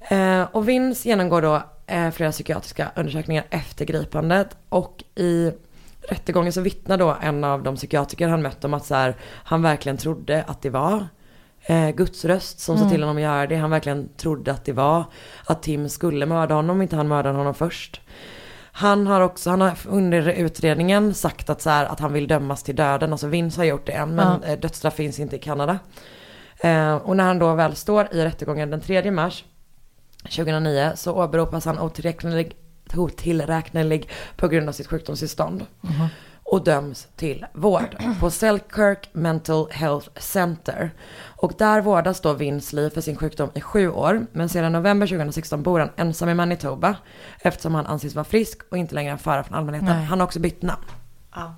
Eh, och Vince genomgår då eh, flera psykiatriska undersökningar efter gripandet och i rättegången så vittnar då en av de psykiatriker han mött om att så här, han verkligen trodde att det var eh, Guds röst som sa till honom att göra det. Han verkligen trodde att det var att Tim skulle mörda honom om inte han mördade honom först. Han har också, han har under utredningen sagt att, så här, att han vill dömas till döden. Alltså Vince har gjort det än, men eh, dödsstraff finns inte i Kanada. Eh, och när han då väl står i rättegången den 3 mars 2009 så åberopas han otillräknelig, otillräknelig på grund av sitt sjukdomstillstånd. Och döms till vård på Selkirk Mental Health Center. Och där vårdas då Vince Lee för sin sjukdom i sju år. Men sedan november 2016 bor han ensam i Manitoba. Eftersom han anses vara frisk och inte längre en fara från allmänheten. Nej. Han har också bytt namn. Ja.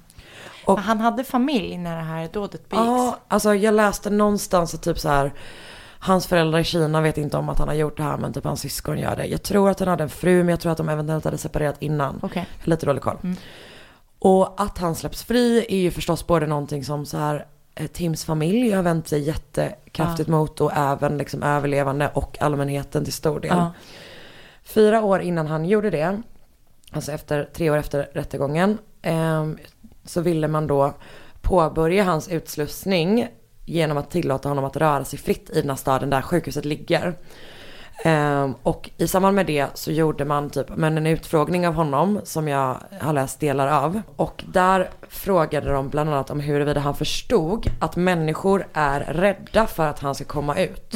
Och- han hade familj när det här dådet begicks. Ja, alltså jag läste någonstans att typ så här Hans föräldrar i Kina vet inte om att han har gjort det här men typ hans syskon gör det. Jag tror att han hade en fru men jag tror att de eventuellt hade separerat innan. Har lite dålig koll. Och att han släpps fri är ju förstås både någonting som så här eh, Tims familj har vänt sig jättekraftigt mot och även liksom överlevande och allmänheten till stor del. Ja. Fyra år innan han gjorde det, alltså efter, tre år efter rättegången, ehm, så ville man då påbörja hans utslussning genom att tillåta honom att röra sig fritt i den här staden där sjukhuset ligger. Ehm, och i samband med det så gjorde man typ men en utfrågning av honom som jag har läst delar av. Och där frågade de bland annat om huruvida han förstod att människor är rädda för att han ska komma ut.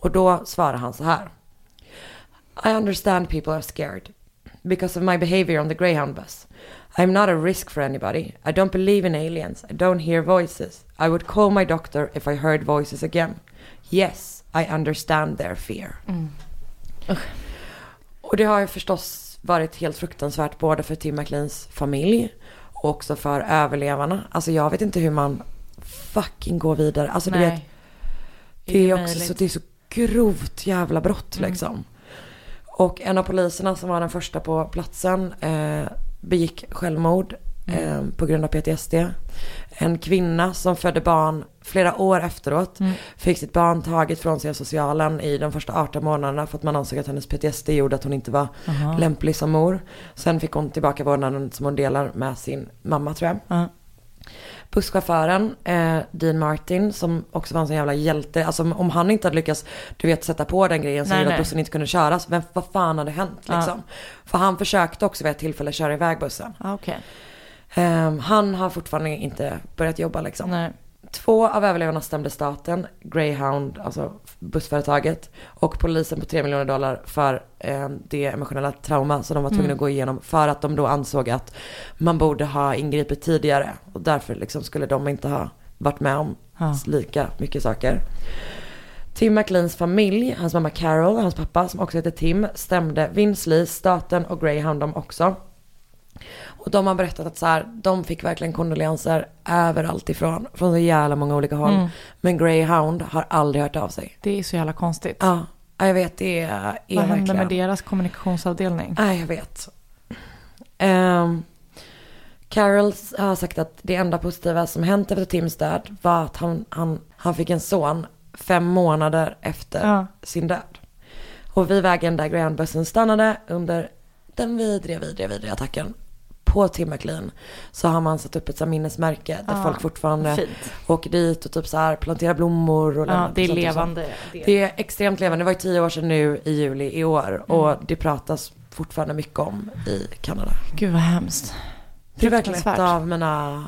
Och då svarade han så här. I understand people are scared because of my behavior on the Greyhound bus. I'm not a risk for anybody. I don't believe in aliens. I don't hear voices. I would call my doctor if I heard voices again. Yes, I understand their fear. Och det har ju förstås varit helt fruktansvärt både för Tim McLeans familj och också för överlevarna. Alltså jag vet inte hur man fucking går vidare. Alltså du Nej. vet, det är också så, det är så grovt jävla brott liksom. Och en av poliserna som var den första på platsen eh, begick självmord eh, på grund av PTSD. En kvinna som födde barn flera år efteråt fick sitt barn taget från sig av socialen i de första 18 månaderna för att man ansåg att hennes PTSD gjorde att hon inte var lämplig som mor. Sen fick hon tillbaka vårdnaden som hon delar med sin mamma tror jag. Ja. Busschauffören, eh, Dean Martin, som också var en sån jävla hjälte. Alltså om han inte hade lyckats, du vet, sätta på den grejen Nej, gjorde att bussen inte kunde köras. Vem, vad fan hade hänt liksom? För han försökte också vid ett tillfälle köra iväg bussen. Ah, Okej. Ehm, han har fortfarande inte börjat jobba liksom. Nej. Två av överlevarna stämde staten, Greyhound, alltså bussföretaget, och polisen på 3 miljoner dollar för eh, det emotionella trauma som de var tvungna att gå igenom för att de då ansåg att man borde ha ingripit tidigare och därför liksom skulle de inte ha varit med om Ja. lika mycket saker. Tim McLeans familj, hans mamma Carol och hans pappa som också heter Tim, stämde Vince Lee, staten och Greyhound de också. Och de har berättat att så här, de fick verkligen kondolenser överallt ifrån, från så jävla många olika håll. Men Greyhound har aldrig hört av sig. Det är så jävla konstigt. Ja, ja, jag vet, det är, är Vad hände med deras kommunikationsavdelning? Nej, jag vet. Um, Carol har sagt att det enda positiva som hänt efter Tims död var att han, han, han fick en son fem månader efter Ja. sin död. Och vid vägen där Greyhoundbussen stannade under den vidriga, vidriga, vidriga attacken på Tim McLean så har man satt upp ett så minnesmärke där Ja, folk fortfarande fint. åker dit och typ så här planterar blommor och Ja, det är och sånt. levande. Det är extremt levande. Det var ju tio år sedan nu i juli i år. Och det pratas fortfarande mycket om i Kanada. Gud vad hemskt. Det är verkligen ett Fruktansvärt. av mina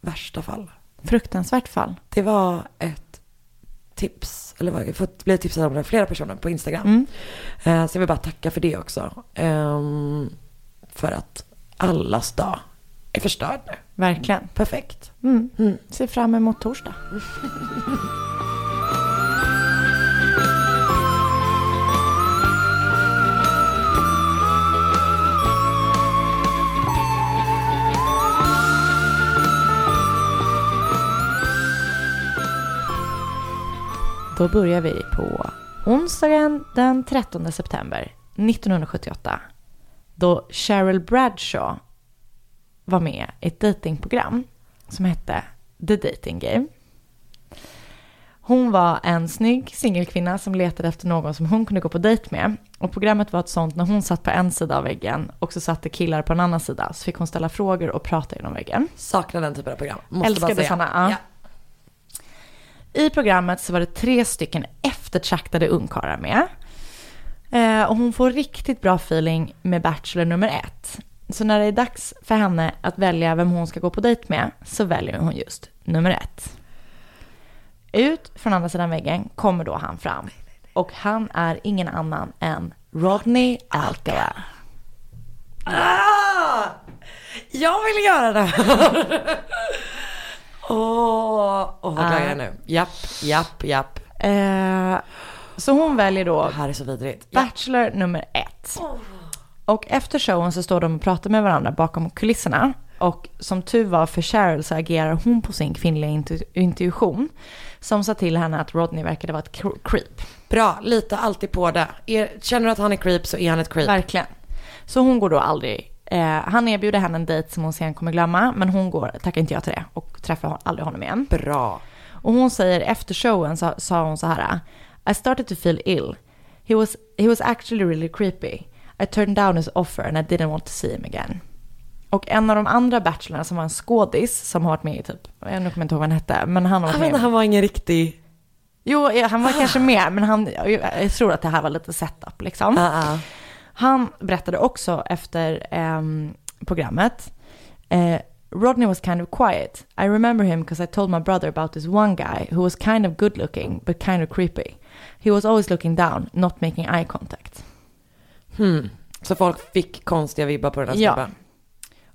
värsta fall. Fruktansvärt fall. Det var ett tips, eller vad, jag fått bli tipsad om det av flera personer på Instagram. Mm. Eh, Så jag vill bara tacka för det också. Ehm, För att allas dag är förstörd nu. Verkligen. Perfekt. Mm. Mm. Ser fram emot torsdag. Då börjar vi på onsdagen den 13 september 1978. Då Cheryl Bradshaw var med i ett datingprogram som hette The Dating Game. Hon var en snygg singelkvinna som letade efter någon som hon kunde gå på dejt med. Och programmet var ett sånt när hon satt på en sida av väggen och så satt det killar på en annan sida. Så fick hon ställa frågor och prata genom väggen. Saknar den typen av program. Måste Älskade säga. ja. Ja. I programmet så var det tre stycken eftertraktade ungkarlar med. Eh, och hon får riktigt bra feeling med Bachelor nummer ett. Så när det är dags för henne att välja vem hon ska gå på dejt med så väljer hon just nummer ett. Ut från andra sidan väggen kommer då han fram. Och han är ingen annan än Rodney Alcala. Ah! Jag vill göra det <laughs> Åh, åh vad glad jag är nu. Japp, japp, japp. Eh, så hon väljer då Det här är så vidrigt. Ja. Bachelor nummer ett. Och efter showen så står de och pratar med varandra bakom kulisserna. Och som tur var för Cheryl så agerar hon på sin kvinnliga intu- intuition. Som sa till henne att Rodney verkade vara ett cr- creep. Bra, lita alltid på det. Er, känner du att han är creep så är han ett creep. Verkligen. Så hon går då aldrig, eh, han erbjuder henne en dejt som hon sen kommer glömma. Men hon går, tackar inte jag till det och träffar aldrig honom igen. Bra. Och hon säger efter showen så, sa hon så här. I started to feel ill. He was, he was actually really creepy. I turned down his offer and I didn't want to see him again. Och en av de andra bachelorna som var en skådis som har varit med i typ, jag kommer inte ihåg vad han hette, men han har varit Jag med. han var ingen riktig... Jo, han var kanske med, men han, jag, tror att det här var lite setup liksom. Uh, uh. Han berättade också efter ehm, programmet. Eh, Rodney was kind of quiet. I remember him because I told my brother about this one guy who was kind of good looking but kind of creepy. He was always looking down, not making eye contact. Hmm. Så folk fick konstiga vibbar på den här Ja. snubben.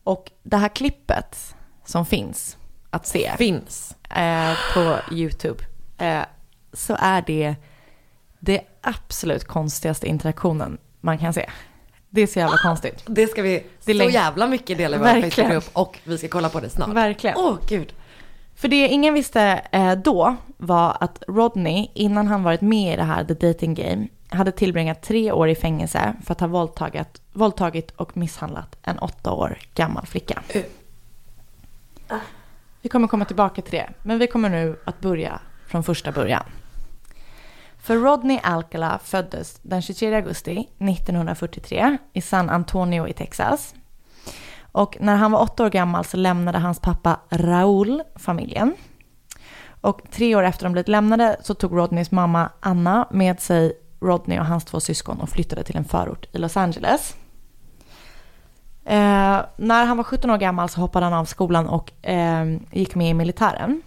Och det här klippet som finns att se Finns. eh, på YouTube eh, så är det det absolut konstigaste interaktionen man kan se. Det är så jävla konstigt. Det ska vi Det så jävla mycket dela i vår Verkligen. Facebookgrupp och vi ska kolla på det snart. Verkligen. Åh gud. För det ingen visste eh, då var att Rodney, innan han varit med i det här The Dating Game, hade tillbringat tre år i fängelse för att ha våldtagit, våldtagit och misshandlat en åtta år gammal flicka. Vi kommer komma tillbaka till det, men vi kommer nu att börja från första början. För Rodney Alcala föddes den 23 augusti 1943 i San Antonio i Texas. Och när han var åtta år gammal så lämnade hans pappa Raúl familjen. Och tre år efter de blivit lämnade så tog Rodneys mamma Anna med sig Rodney och hans två syskon och flyttade till en förort i Los Angeles. Eh, när han var 17 år gammal så hoppade han av skolan och eh, gick med i militären.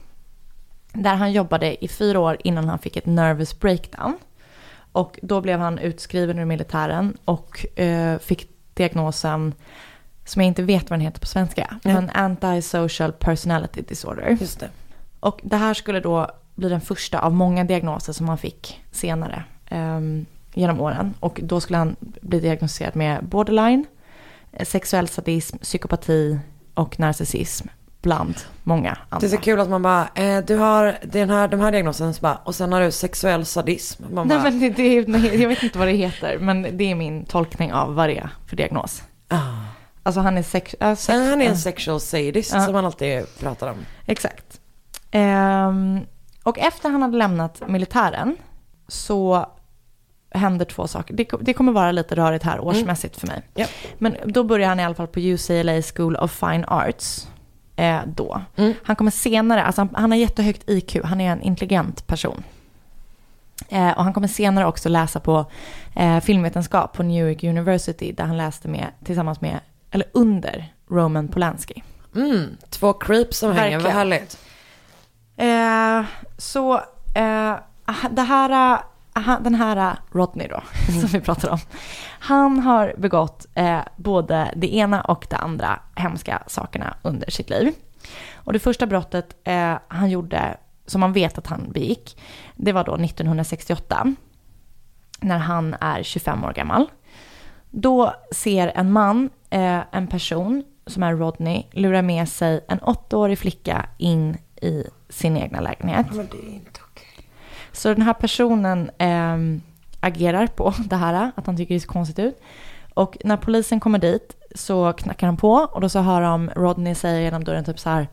Där han jobbade i fyra år innan han fick ett nervous breakdown. Och då blev han utskriven ur militären och eh, fick diagnosen, som jag inte vet vad den heter på svenska, Nej. men antisocial personality disorder. Just det. Och det här skulle då bli den första av många diagnoser som han fick senare ehm, genom åren. Och då skulle han bli diagnostiserad med borderline, eh, sexuell sadism, psykopati och narcissism bland många andra. Det är så kul att man bara, eh, du har den här, de här diagnosen bara, och sen har du sexuell sadism. Man Nej bara, men det, det, jag vet inte vad det heter, men det är min tolkning av vad det är för diagnos. ah. Alltså han är sex... äh, sex han är en sexual sadist Ja. som man alltid pratar om. Exakt. Ehm, och efter han hade lämnat militären så händer två saker. Det, det kommer vara lite rörigt här årsmässigt för mig. Ja. Men då börjar han i alla fall på UCLA School of Fine Arts. Eh, då. Mm. Han kommer senare, alltså han, han har jättehögt IQ, han är en intelligent person. Eh, och han kommer senare också läsa på eh, filmvetenskap på New York University där han läste med, tillsammans med, eller under Roman Polanski. Mm, två creeps som hänger, vad Verkligen. härligt. Eh, så eh, det här, aha, den här Rodney då, <laughs> som vi pratar om. Han har begått eh, både det ena och det andra hemska sakerna under sitt liv. Och det första brottet eh, han gjorde, som man vet att han begick, det var då 1968. När han är 25 år gammal. Då ser en man, eh, en person som är Rodney, lura med sig en åttaårig flicka in i sin egna lägenhet. Men det är inte okej. Så den här personen ehm, agerar på <laughs> det här, att han tycker det ser konstigt ut. Och när polisen kommer dit så knackar han på och då så hör de Rodney säga genom dörren typ så här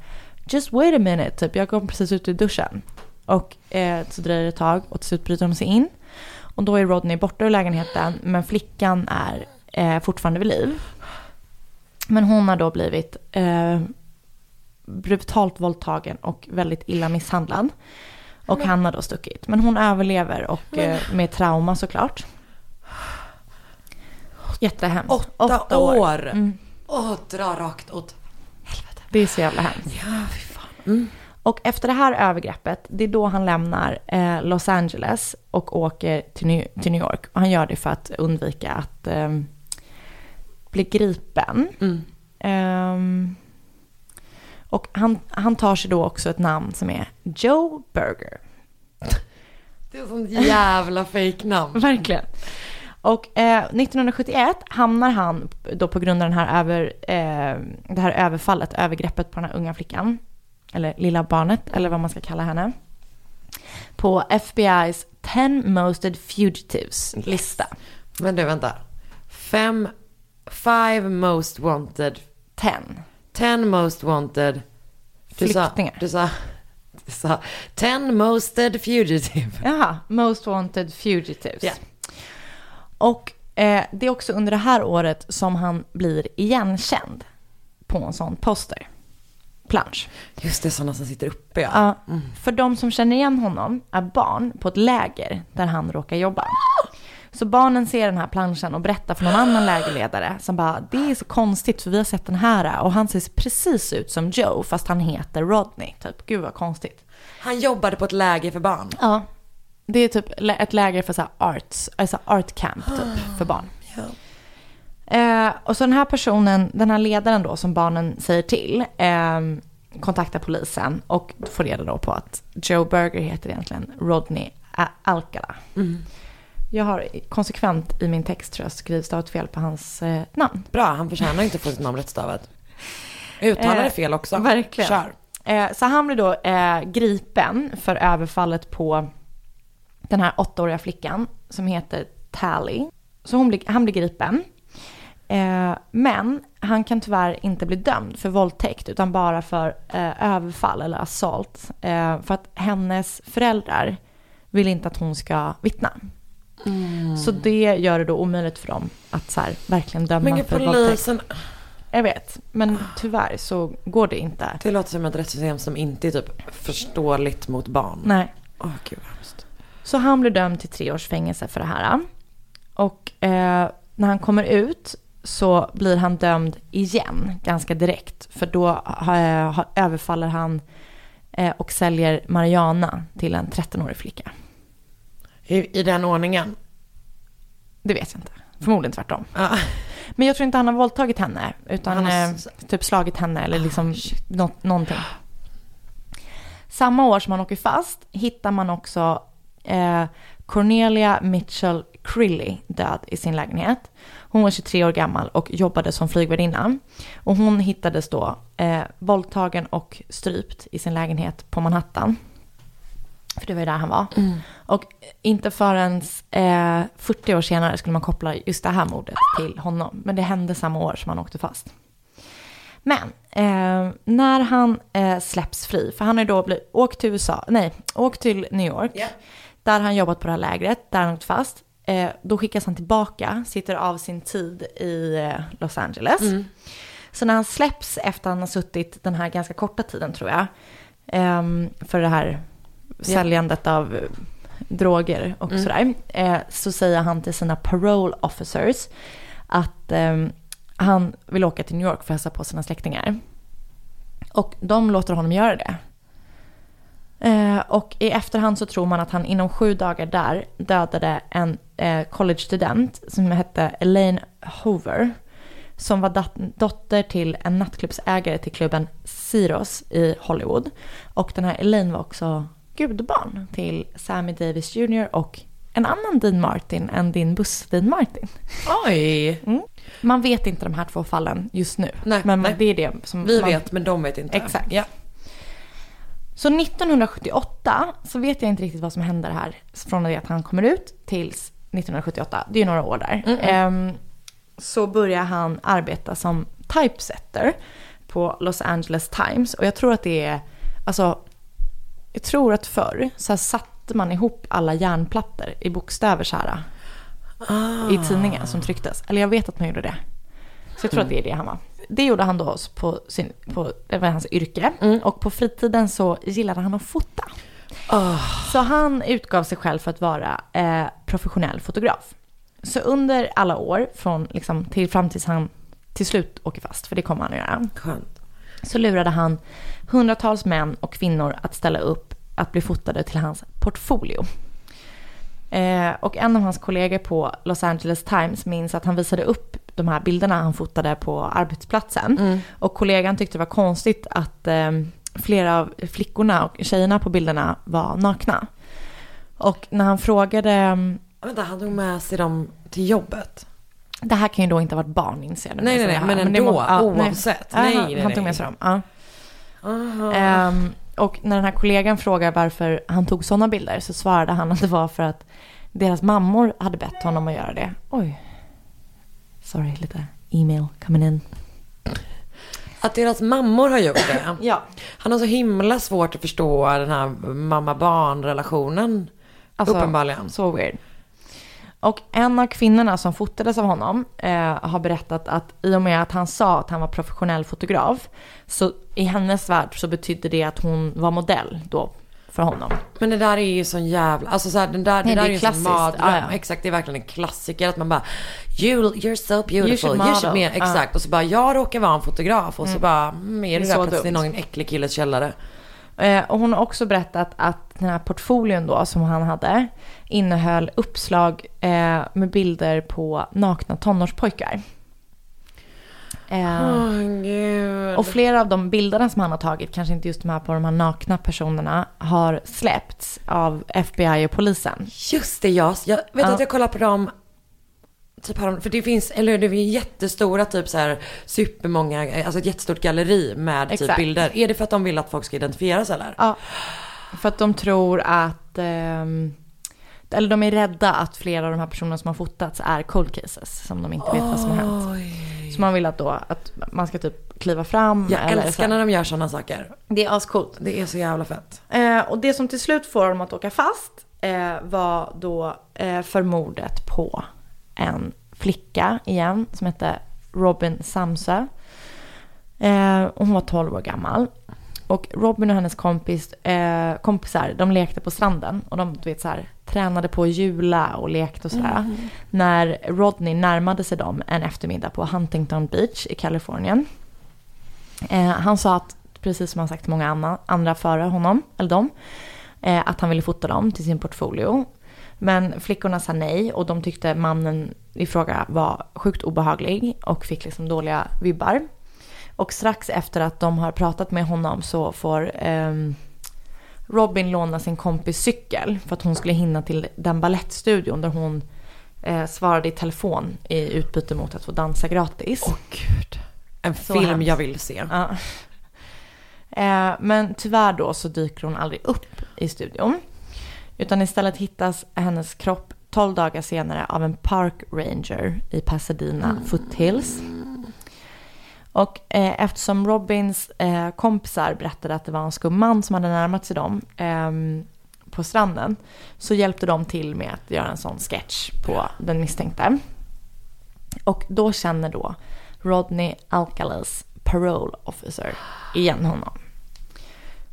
Just wait a minute, typ jag kom precis ut ur duschen. Och eh, så dröjer det ett tag och till slut bryter de sig in. Och då är Rodney borta ur lägenheten men flickan är eh, fortfarande vid liv. Men hon har då blivit eh, brutalt våldtagen och väldigt illa misshandlad. Och han har då stuckit. Men hon överlever och eh, med trauma såklart. Jättehemskt. Åtta, år. Mm. Åh, dra rakt åt helvete. Det är så jävla hemskt. Ja, fy fan. Mm. Och efter det här övergreppet, det är då han lämnar eh, Los Angeles och åker till New, till New York. Och han gör det för att undvika att eh, bli gripen. Mm. Ehm, och han, han tar sig då också ett namn som är Joe Burger. Det är sånt jävla fejknamn. <laughs> Verkligen. Och eh, 1971 hamnar han då på grund av den här över, eh, det här överfallet, övergreppet på den här unga flickan, eller lilla barnet, eller vad man ska kalla henne, på FBI's 10 Mosted Fugitives lista. Men du, vänta. Fem, five most wanted, 10. ten most wanted. Du sa, Flyktingar. du sa, du sa ten mosted fugitive. Jaha, Most Wanted Fugitives. Ja. Och eh, det är också under det här året som han blir igenkänd på en sån poster. Plansch. Just det, sådana som sitter uppe ja. Ja, För de som känner igen honom är barn på ett läger där han råkar jobba. Så barnen ser den här planschen och berättar för någon annan lägerledare som bara, det är så konstigt för vi har sett den här och han ser precis ut som Joe fast han heter Rodney. Typ, gud vad konstigt. Han jobbade på ett läger för barn. Ja. Det är typ ett läger för så arts, alltså art camp typ för barn. Ja. Eh, och så den här personen, den här ledaren då som barnen säger till, eh, kontaktar polisen och får reda då på att Joe Berger heter egentligen Rodney Alcala. Jag har konsekvent i min text tror jag skrivit stavat fel på hans eh, namn. Bra, han förtjänar inte att få sitt namn rättstavat. Uttalade Eh, fel också. verkligen. Kör. Eh, så han blir då eh, gripen för överfallet på den här åttaåriga flickan som heter Tally. Så hon blir, han blir gripen. Eh, men han kan tyvärr inte bli dömd för våldtäkt utan bara för eh, överfall eller assault. Eh, för att hennes föräldrar vill inte att hon ska vittna. Så det gör det då omöjligt för dem att så här, verkligen döma Men för våldtäkt. polisen. jag vet. Men tyvärr så går det inte. Det låter som ett rättssystem som inte är typ förståeligt mot barn. Nej. Åh gud vad hemskt. Så han blir dömd till tre års fängelse för det här. Och eh, när han kommer ut så blir han dömd igen ganska direkt. För då eh, överfaller han eh, och säljer Mariana till en 13-årig flicka. I, I den ordningen. Det vet jag inte. Förmodligen tvärtom. Ja. Men jag tror inte han har våldtagit henne. Utan Han har eh, typ slagit henne eller liksom nå- någonting. Samma år som han åker fast hittar man också eh, Cornelia Mitchell Crilly död i sin lägenhet. Hon var 23 år gammal och jobbade som flygvärdinna. Och hon hittades då eh, våldtagen och strypt i sin lägenhet på Manhattan. För det var ju där han var. Och inte förrän eh, 40 år senare skulle man koppla just det här mordet till honom. Men det hände samma år som han åkte fast. Men eh, när han eh, släpps fri, för han har ju då blivit, åkt till USA, nej, åkt till New York. Där har han jobbat på det här lägret, där han åkt fast. Eh, då skickas han tillbaka, sitter av sin tid i eh, Los Angeles. Så när han släpps efter att han har suttit den här ganska korta tiden tror jag, ehm, för det här säljandet av eh, droger och sådär, eh, så säger han till sina parole officers att ehm, han vill åka till New York för att hälsa på sina släktingar. Och de låter honom göra det. Eh, och i efterhand så tror man att han inom sju dagar där dödade en eh, college-student som hette Elaine Hoover. Som var dat- dotter till en nattklubbsägare till klubben Ciros i Hollywood. Och den här Elaine var också gudbarn till Sammy Davis Jr. och en annan Dean Martin än din buss Dean Martin. Oj. Man vet inte de här två fallen just nu. Nej, men nej. det är det som Vi man... vet men de vet inte. Exakt. Ja. Så 1978 så vet jag inte riktigt vad som händer här från det att han kommer ut tills 1978. Det är ju några år där. Ehm, så börjar han arbeta som typesetter på Los Angeles Times. Och jag tror att det är, alltså, jag tror att förr så satte man ihop alla järnplattor i bokstäver så här. I tidningen som trycktes. Eller jag vet att man gjorde det. Så jag tror att det är det han var. Det gjorde han då på, sin, på det var hans yrke. Och på fritiden så gillade han att fota. Så han utgav sig själv för att vara eh, professionell fotograf. Så under alla år, från liksom till fram tills han till slut åker fast, för det kommer han att göra, Skönt. så lurade han hundratals män och kvinnor att ställa upp att bli fotade till hans portfolio. Eh, och en av hans kollegor på Los Angeles Times minns att han visade upp de här bilderna han fotade på arbetsplatsen. Och kollegan tyckte det var konstigt att eh, flera av flickorna och tjejerna på bilderna var nakna. Och när han frågade, mm, Vänta, han tog med sig dem till jobbet? det här kan ju då inte ha varit barn inser jag nu Nej, nej, nej, men ändå, må- ja, nej. oavsett. Ja, Nej, han, nej, han tog nej. med sig dem. Ja. Ehm, och när den här kollegan frågar varför han tog sådana bilder så svarade han att det var för att deras mammor hade bett honom att göra det. Oj. Sorry, lite e-mail coming in. Att deras mammor har gjort det. <clears throat> Ja. Han har så himla svårt att förstå den här mamma-barn-relationen. Alltså, Uppenbarligen. Så weird. Och en av kvinnorna som fotades av honom eh, har berättat att i och med att han sa att han var professionell fotograf så i hennes värld så betydde det att hon var modell då för honom. Men det där är ju sån jävla, alltså så här, den där, Nej, det där det är är ju en klassiskt. mardröm. Ja, ja. Exakt, det är verkligen en klassiker att man bara, you, you're so beautiful, You should you should model. be, exakt. Och så bara, jag råkar vara en fotograf och så bara, mm, är det, Det är där plötsligt i någon äcklig killes källare? Eh, och hon har också berättat att den här portfolien då som han hade innehöll uppslag eh, med bilder på nakna tonårspojkar. Eh, gud. och flera av de bilderna som han har tagit, kanske inte just de här på de här nakna personerna, har släppts av FBI och polisen. Just det, jag, jag vet Ja. att jag kollar på dem Typ härom, för det finns, eller det är jättestora typ så här supermånga, alltså ett jättestort galleri med typ Exakt. bilder. Är det för att de vill att folk ska identifieras eller? Ja, för att de tror att, ehm, eller de är rädda att flera av de här personerna som har fotats är cold cases som de inte vet vad som har hänt. Så man vill att då att man ska typ kliva fram. Jag eller älskar när de gör sådana saker. Det är ascoolt. Det är så jävla fett. Eh, och det som till slut får dem att åka fast eh, var då eh, för mordet på en flicka igen som hette Robin Samsö. Eh, hon var 12 år gammal. Och Robin och hennes kompis, eh, kompisar, de lekte på stranden. Och de du vet, så här, tränade på att hjula och lekte och sådär. När Rodney närmade sig dem en eftermiddag på Huntington Beach i Kalifornien. Eh, han sa att, precis som han sagt till många andra, andra före honom, eller dem, eh, att han ville fota dem till sin portfolio. Men flickorna sa nej och de tyckte mannen i fråga var sjukt obehaglig och fick liksom dåliga vibbar. Och strax efter att de har pratat med honom så får ehm, Robin låna sin kompis cykel för att hon skulle hinna till den ballettstudion där hon eh, svarade i telefon i utbyte mot att få dansa gratis. Åh gud. En Så film hemskt. jag vill se. Ja. Eh, men tyvärr då så dyker hon aldrig upp i studion. Utan istället hittas hennes kropp 12 dagar senare av en park ranger i Pasadena Foothills. Och eh, eftersom Robins eh, kompisar berättade att det var en skum man som hade närmat sig dem ehm, på stranden så hjälpte de till med att göra en sån sketch på den misstänkte. Och då känner då Rodney Alcalas parole officer igen honom.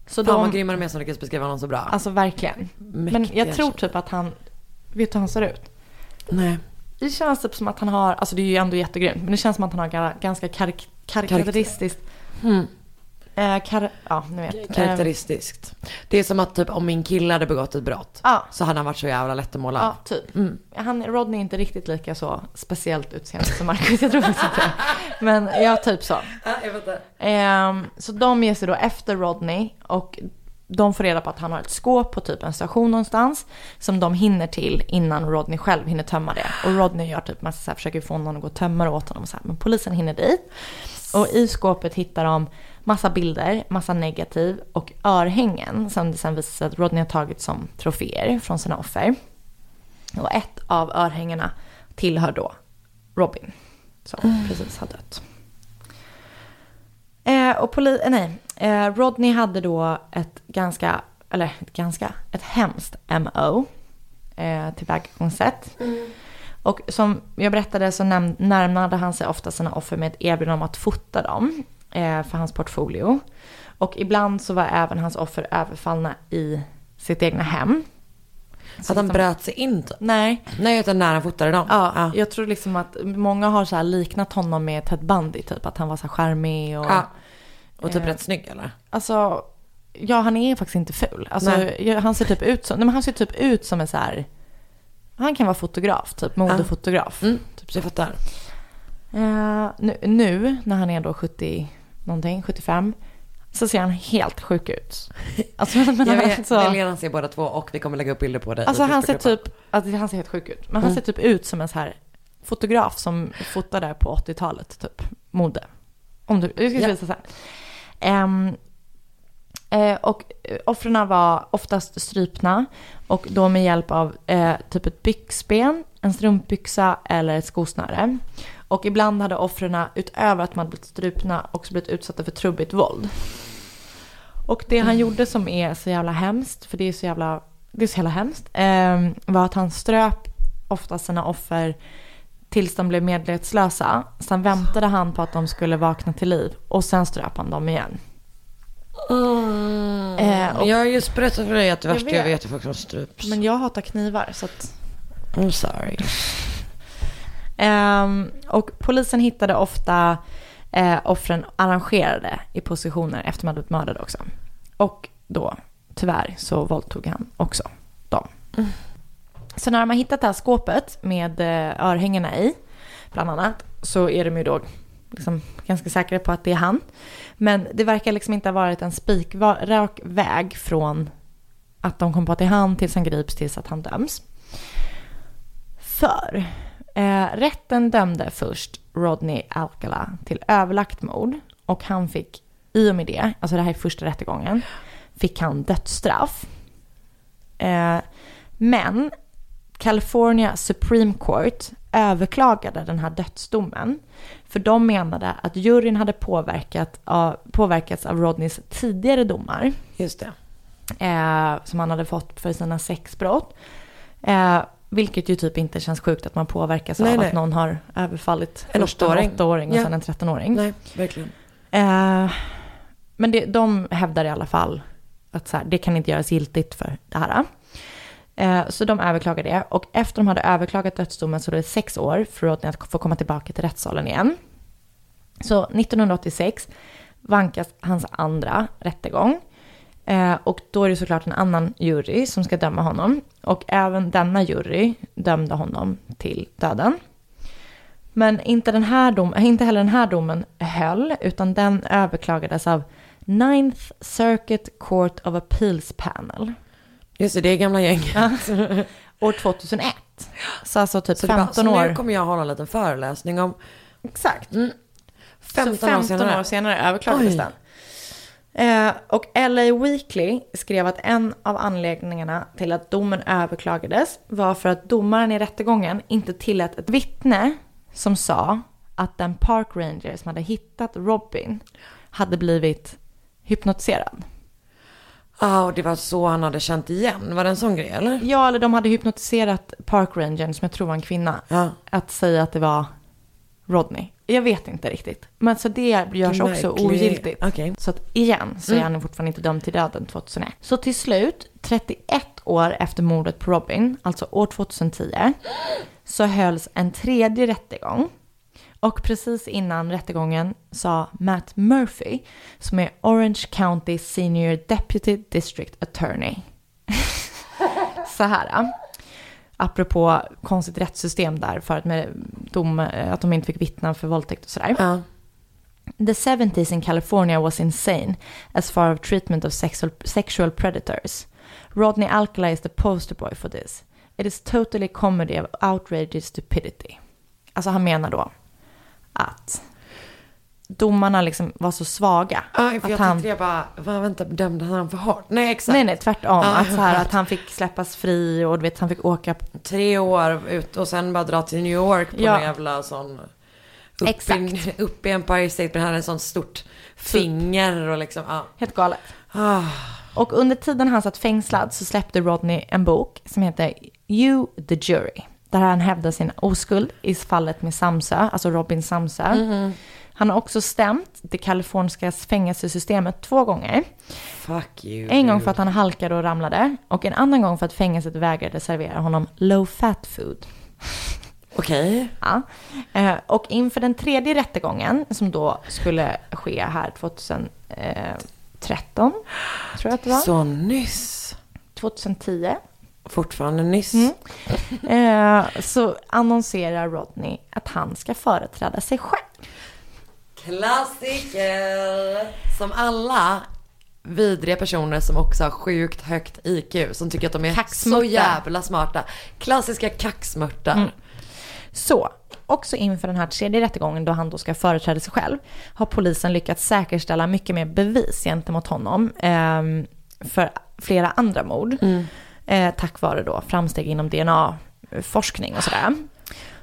Så Fan vad de, grym han är med som lyckas beskriva honom så bra. alltså verkligen. Men Mäktiga jag tror typ att han, vet du hur han ser ut? Nej. Det känns typ som att han har, alltså det är ju ändå jättegrymt, men det känns som att han har ga- ganska karik- karaktäristiskt, Mm. eh, kar- ja ni vet. Eh, Karaktäristiskt. Det är som att typ om min kille hade begått ett brott Ja. så hade han varit så jävla lätt att måla. Ja, typ. Mm. Han, Rodney är inte riktigt lika så speciellt utseende som Marcus, jag tror faktiskt inte det. Men ja, typ så. jag fattar. Ehm, så de ger sig då efter Rodney och de får reda på att han har ett skåp på typ en station någonstans som de hinner till innan Rodney själv hinner tömma det. Och Rodney gör typ massa så här, försöker få någon att gå och tömma det åt honom så här, men polisen hinner dit. Och i skåpet hittar de massa bilder, massa negativ och örhängen som det sen visar sig att Rodney har tagit som troféer från sina offer. Och ett av örhängena tillhör då Robin som precis har dött. Eh, och poli- eh, nej, eh, Rodney hade då ett ganska, eller ett ganska, ett hemskt MO eh, tillvägagångssätt. Och som jag berättade så närmade han sig ofta sina offer med ett erbjudande om att fota dem eh, för hans portfolio. Och ibland så var även hans offer överfallna i sitt egna hem. Så att han bröt sig in. Nej, Nej, utan när han fotade dem. ja, jag tror liksom att många har så liknat honom med Ted Bundy, typ att han var så här charmig och... Ja. Och typ Eh. rätt snygg eller? Alltså, ja han är faktiskt inte ful. Alltså, Nej. han ser typ ut som, nej, men han ser typ ut som en så här, han kan vara fotograf, typ modefotograf. Mm, typ så jag fattar. Eh, nu, nu när han är då 70 någonting, 75, så ser han helt sjuk ut. Alltså, men Jag vet, alltså, Helena ser båda två och vi kommer lägga upp bilder på alltså i han ser typ, alltså, han ser helt sjuk ut. Men han ser typ ut som en så här fotograf som fotade på 80-talet, typ mode. Om du, jag ska Ja. visa så här. Eh, Eh, och offren var oftast strypna och då med hjälp av eh, typ ett byxben, en strumpbyxa eller ett skosnöre. Och ibland hade offren utöver att man hade blivit strypna, också blivit utsatta för trubbigt våld. Och det han gjorde som är så jävla hemskt, för det är så jävla, det är så jävla hemskt, eh, var att han ströp ofta sina offer tills de blev medvetslösa. Sen väntade han på att de skulle vakna till liv och sen ströp han dem igen. Eh, och, Jag har just berättat för dig att det Jag värsta jag vet. är folk som strups. men jag hatar knivar så att... I'm sorry. Ehm, och polisen hittade ofta eh, offren arrangerade i positioner efter man blivit mördade också. Och då, tyvärr, så våldtog han också dem. Så när de har hittat det här skåpet med eh, örhängena i, bland annat, så är de ju då liksom ganska säkra på att det är han. Men det verkar liksom inte ha varit en spikrak väg från att de kom på att det är han tills han grips tills att han döms. För eh, rätten dömde först Rodney Alcala till överlagt mord och han fick i och med det, alltså det här är första rättegången, fick han dödsstraff. Eh, men California Supreme Court överklagade den här dödsdomen. För de menade att juryn hade påverkat av, påverkats av Rodneys tidigare domar Just det. eh, som han hade fått för sina sexbrott. Eh, vilket ju typ inte känns sjukt att man påverkas Nej, av nej. att någon har överfallit En först en åttaåring. och Ja. sen en trettonåring. Nej, verkligen. Eh, men det, de hävdar i alla fall att så här, det kan inte göras giltigt för det här. Eh, så de överklagade det och efter de hade överklagat dödsdomen så var det sex år för Rodney att få komma tillbaka till rättssalen igen. Så 1986 vankas hans andra rättegång. Eh, och då är det såklart en annan jury som ska döma honom. Och även denna jury dömde honom till döden. Men inte, den här dom, eh, inte heller den här domen höll, utan den överklagades av Ninth Circuit Court of Appeals Panel. Just det, det är gamla gäng. <laughs> År 2001. Så alltså typ Så, det bara, 15 så år. nu kommer jag hålla en liten föreläsning om Exakt. 15, så 15 år senare. år senare överklagades den. Eh, och LA Weekly skrev att en av anledningarna till att domen överklagades var för att domaren i rättegången inte tillät ett vittne som sa att den park ranger som hade hittat Robin hade blivit hypnotiserad. Ja, och det var så han hade känt igen. Var det en sån grej eller? Ja, eller de hade hypnotiserat park rangern som jag tror var en kvinna. Ja. Att säga att det var Rodney. Jag vet inte riktigt. Men så det görs också ogiltigt. Okej. Så att igen så är han fortfarande inte dömd till döden 2001. Så till slut, 31 år efter mordet på Robin, alltså år 2010, så hölls en tredje rättegång. Och precis innan rättegången sa Matt Murphy, som är Orange County Senior Deputy District Attorney. <laughs> så här. Apropå konstigt rättssystem där för att, med dom, att de inte fick vittna för våldtäkt och sådär. Ja. The 70s in California was insane as far as treatment of sexual, sexual predators. Rodney Alcala is the poster boy for this. It is totally comedy of outrageous stupidity. Alltså han menar då att domarna liksom var så svaga. Ja, för att jag han, tänkte jag bara, vad vänta, dömde han för hårt? Nej, exakt. nej, nej, tvärtom. Ja, att, så här, att han fick <laughs> släppas fri och du vet, han fick åka. Tre år ut och sen bara dra till New York på Ja. någon jävla sån... Upp Exakt. I, <laughs> upp i Empire State, men han hade en sån stort finger och liksom, ja. Helt galet. Ah, Och under tiden han satt fängslad så släppte Rodney en bok som heter You the Jury. Där han hävdar sin oskuld i fallet med Samsö, alltså Robin Samsö. Han har också stämt det kaliforniska fängelsesystemet två gånger. fuck you. En gång för att han halkade och ramlade och en annan gång för att fängelset vägrade servera honom low fat food. Okej. Ja. Eh, Och inför den tredje rättegången som då skulle ske här 2013, tror jag att det var. Så nyss. 2010. Fortfarande nyss. Mm. Eh, så annonserar Rodney att han ska företräda sig själv. Klassiker! Som alla vidriga personer som också har sjukt högt IQ. Som tycker att de är Kaxmurta. så jävla smarta. Klassiska kaxmörtar. Mm. Så, också inför den här tredje rättegången då han då ska företräda sig själv har polisen lyckats säkerställa mycket mer bevis gentemot honom ehm, för flera andra mord. Eh, tack vare då framsteg inom DNA-forskning och sådär.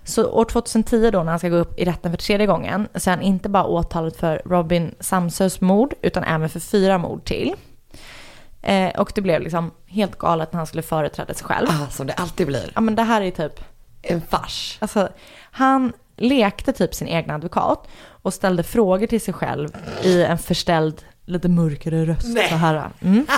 Så år 2010 då när han ska gå upp i rätten för tredje gången så är han inte bara åtalad för Robin Samsös mord utan även för fyra mord till. Eh, och det blev liksom helt galet när han skulle företräda sig själv. Ah, som det alltid blir. Ja men det här är typ En fars. Alltså, han lekte typ sin egen advokat och ställde frågor till sig själv i en förställd, lite mörkare röst. Nej. Så här. Mm. <laughs>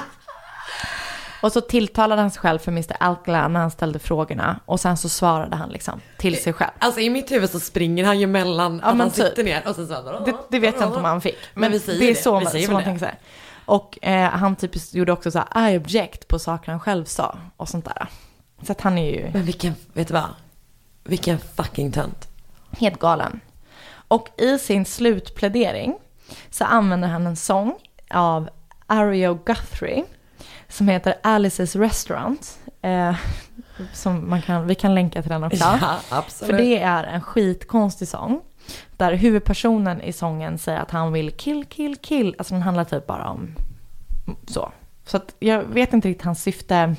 Och så tilltalade han sig själv för Mr. Alcala när han ställde frågorna. Och sen så svarade han liksom till sig själv. Alltså i mitt huvud så springer han ju mellan Ja, att han typ. sitter ner och sen så Det, det vet jag inte om han fick. Men, Men vi säger det är det. så, Vi man- så man det. tänker här. Och eh, han typ gjorde också så här I object på saker han själv sa och sånt där. Så att han är ju... Men vilken, vet du vad? Vilken fucking tönt. Helt galen. Och i sin slutplädering så använder han en sång av Ario Guthrie som heter Alice's Restaurant. Eh, som man kan, vi kan länka till den också. Ja, absolut. För det är en skitkonstig sång. Där huvudpersonen i sången säger att han vill kill, kill, kill. Alltså den handlar typ bara om så. Så att jag vet inte riktigt hans syfte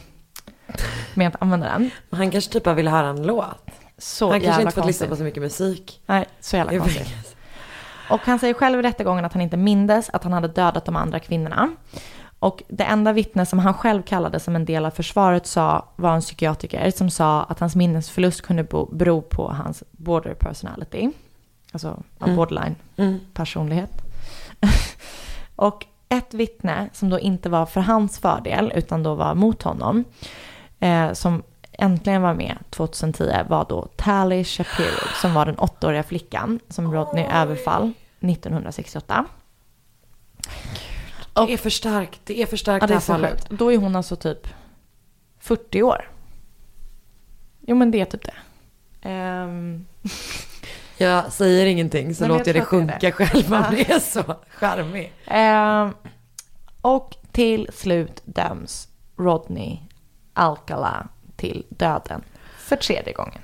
med att använda den. Men Han kanske typ bara ville höra en låt. Så han kanske inte fått lyssna på så mycket musik. Nej, så jävla konstigt. Och han säger själv i rättegången att han inte mindes att han hade dödat de andra kvinnorna. Och det enda vittne som han själv kallade som en del av försvaret sa var en psykiatriker som sa att hans minnesförlust kunde bero på hans border personality. Alltså Mm. borderline Mm. personlighet. <laughs> och ett vittne som då inte var för hans fördel utan då var mot honom. Eh, som äntligen var med 2010 var då Tally Shapiro som var den åttaåriga flickan som Rodney överfall 1968. Det är för starkt. Det är för starkt Ja, det det är här så fallet. Då är hon alltså typ 40 år. Jo men det är typ det. Ehm, <laughs> Jag säger ingenting så Nej, låter jag det att det sjunka själv. Man blir <laughs> så charmig. ehm, och till slut döms Rodney Alcala till döden för tredje gången.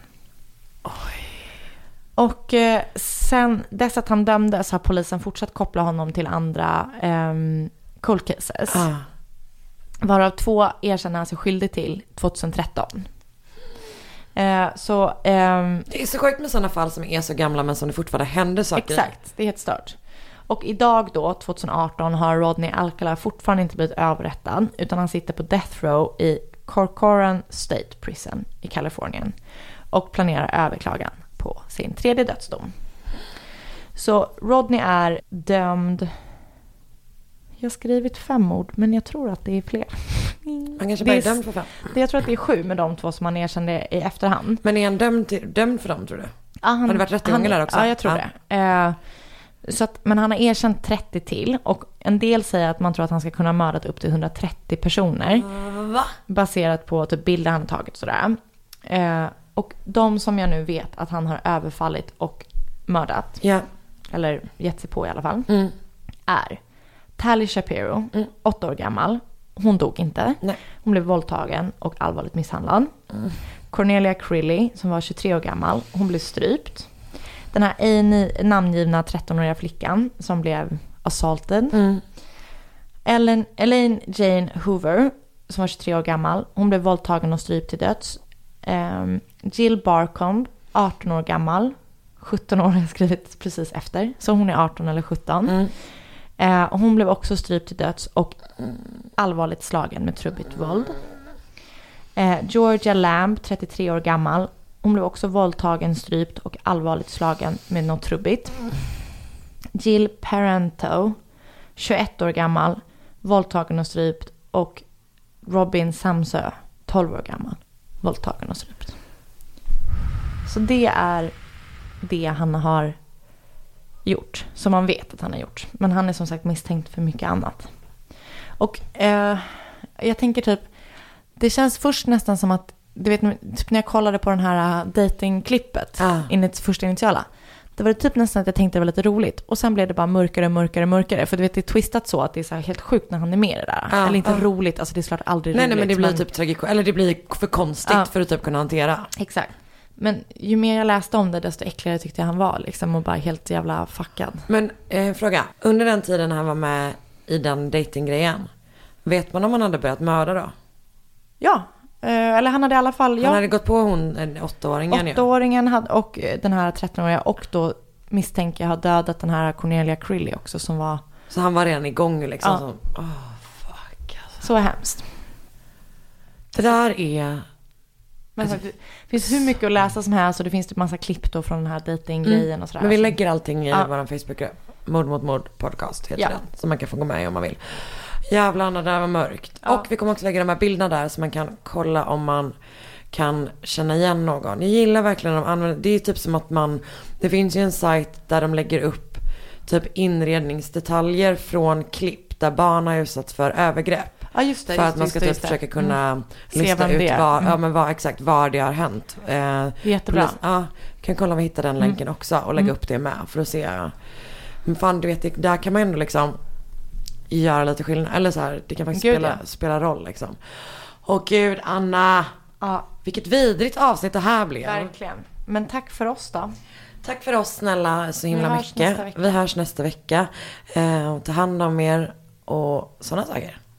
Och eh, sen dess att han dömdes har polisen fortsatt koppla honom till andra um, cold cases. Ah. Varav två erkänner han sig skyldig till 2013. Eh, så ehm, Det är så sjukt med sådana fall som är så gamla men som det fortfarande händer saker. Exakt, det är helt stört. Och idag då, 2018, har Rodney Alcala fortfarande inte blivit överrättad utan han sitter på death row i Corcoran State Prison i Kalifornien och planerar överklagan på sin tredje dödsdom. Så Rodney är dömd, jag har skrivit fem ord men jag tror att det är fler. <laughs> Han kanske bara är är dömd för fem. Det, jag tror att det är sju med de två som han erkände i efterhand. Men är han dömd, till, dömd för dem tror du? Ja, han, Har det varit rättegångar där också? Ja, jag tror Ja. det. Eh, så att, men han har erkänt 30 till och en del säger att man tror att han ska kunna ha mördat upp till 130 personer. Va? Baserat på typ bilder han har tagit sådär. Eh, och de som jag nu vet att han har överfallit och mördat, Ja. eller gett sig på i alla fall, Mm. är Tally Shapiro, åtta år gammal. Hon dog inte. Nej. Hon blev våldtagen och allvarligt misshandlad. Cornelia Crilly, som var 23 år gammal, hon blev strypt. Den här ej namngivna 13-åriga flickan som blev assaulted. Mm. Ellen, Elaine Jane Hoover, som var 23 år gammal, hon blev våldtagen och strypt till döds. Ehm, Jill Barcombe, 18 år gammal. 17 år har jag skrivit precis efter. Så hon är 18 eller 17. Mm. Eh, hon blev också strypt till döds och allvarligt slagen med trubbigt våld. Eh, Georgia Lamb, 33 år gammal. Hon blev också våldtagen, strypt och allvarligt slagen med något trubbigt. Jill Parento, 21 år gammal, våldtagen och strypt. Och Robin Samsö, 12 år gammal, våldtagen och strypt. Så det är det han har gjort, som man vet att han har gjort. Men han är som sagt misstänkt för mycket annat. Och eh, jag tänker typ, det känns först nästan som att, du vet typ när jag kollade på den här datingklippet, Ah. in första initiala. Det var det typ nästan att jag tänkte det var lite roligt. Och sen blev det bara mörkare, mörkare, mörkare. För du vet, det är twistat så att det är så helt sjukt när han är med i det där. Ja, Eller inte ja. roligt, alltså det är såklart aldrig Nej, roligt. nej men det blir typ tragik eller det blir för konstigt för att typ kunna hantera. Exakt. Men ju mer jag läste om det, desto äckligare tyckte jag han var. Liksom, och bara helt jävla fuckad. Men eh, fråga, under den tiden han var med i den datinggrejen, vet man om han hade börjat mörda då? Ja, eh, eller han hade i alla fall... Ja, Han hade gått på hon, en åttaåringen ja. Åttaåringen hade, och eh, den här 13-åriga och då misstänker jag har dödat den här Cornelia Crilly också som var Så han var redan igång liksom. Ja. Så, åh, fuck alltså. så hemskt. Det där är... Men det finns hur mycket att läsa som helst och det finns typ massa klipp då från den här dejtinggrejen och sådär. Men vi lägger allting i Ja. vår Facebookgrupp. Mord mot mord podcast heter Ja. den. Så man kan få gå med i om man vill. Jävlar det där var mörkt. Ja. Och vi kommer också lägga de här bilderna där så man kan kolla om man kan känna igen någon. Jag gillar verkligen de använder, det är typ som att man, det finns ju en sajt där de lägger upp typ inredningsdetaljer från klipp där barn har utsatts för övergrepp. Ja just det, för just att man ska typ försöka kunna Mm. Lista ut var, Mm. ja, men vad, exakt var det har hänt. Eh, Jättebra. Polis, ja, kan kolla om vi hittar den Mm. länken också och lägga upp det med för att se. Men fan du vet, det- där kan man ändå liksom göra lite skillnad. Eller så här, det kan faktiskt Gud, spela, ja. spela roll liksom. Åh gud Anna, Ja, vilket vidrigt avsnitt det här blev. verkligen. Men tack för oss då. Tack för oss snälla så himla Vi mycket. Vi hörs nästa vecka. Eh, ta hand om er och sådana saker.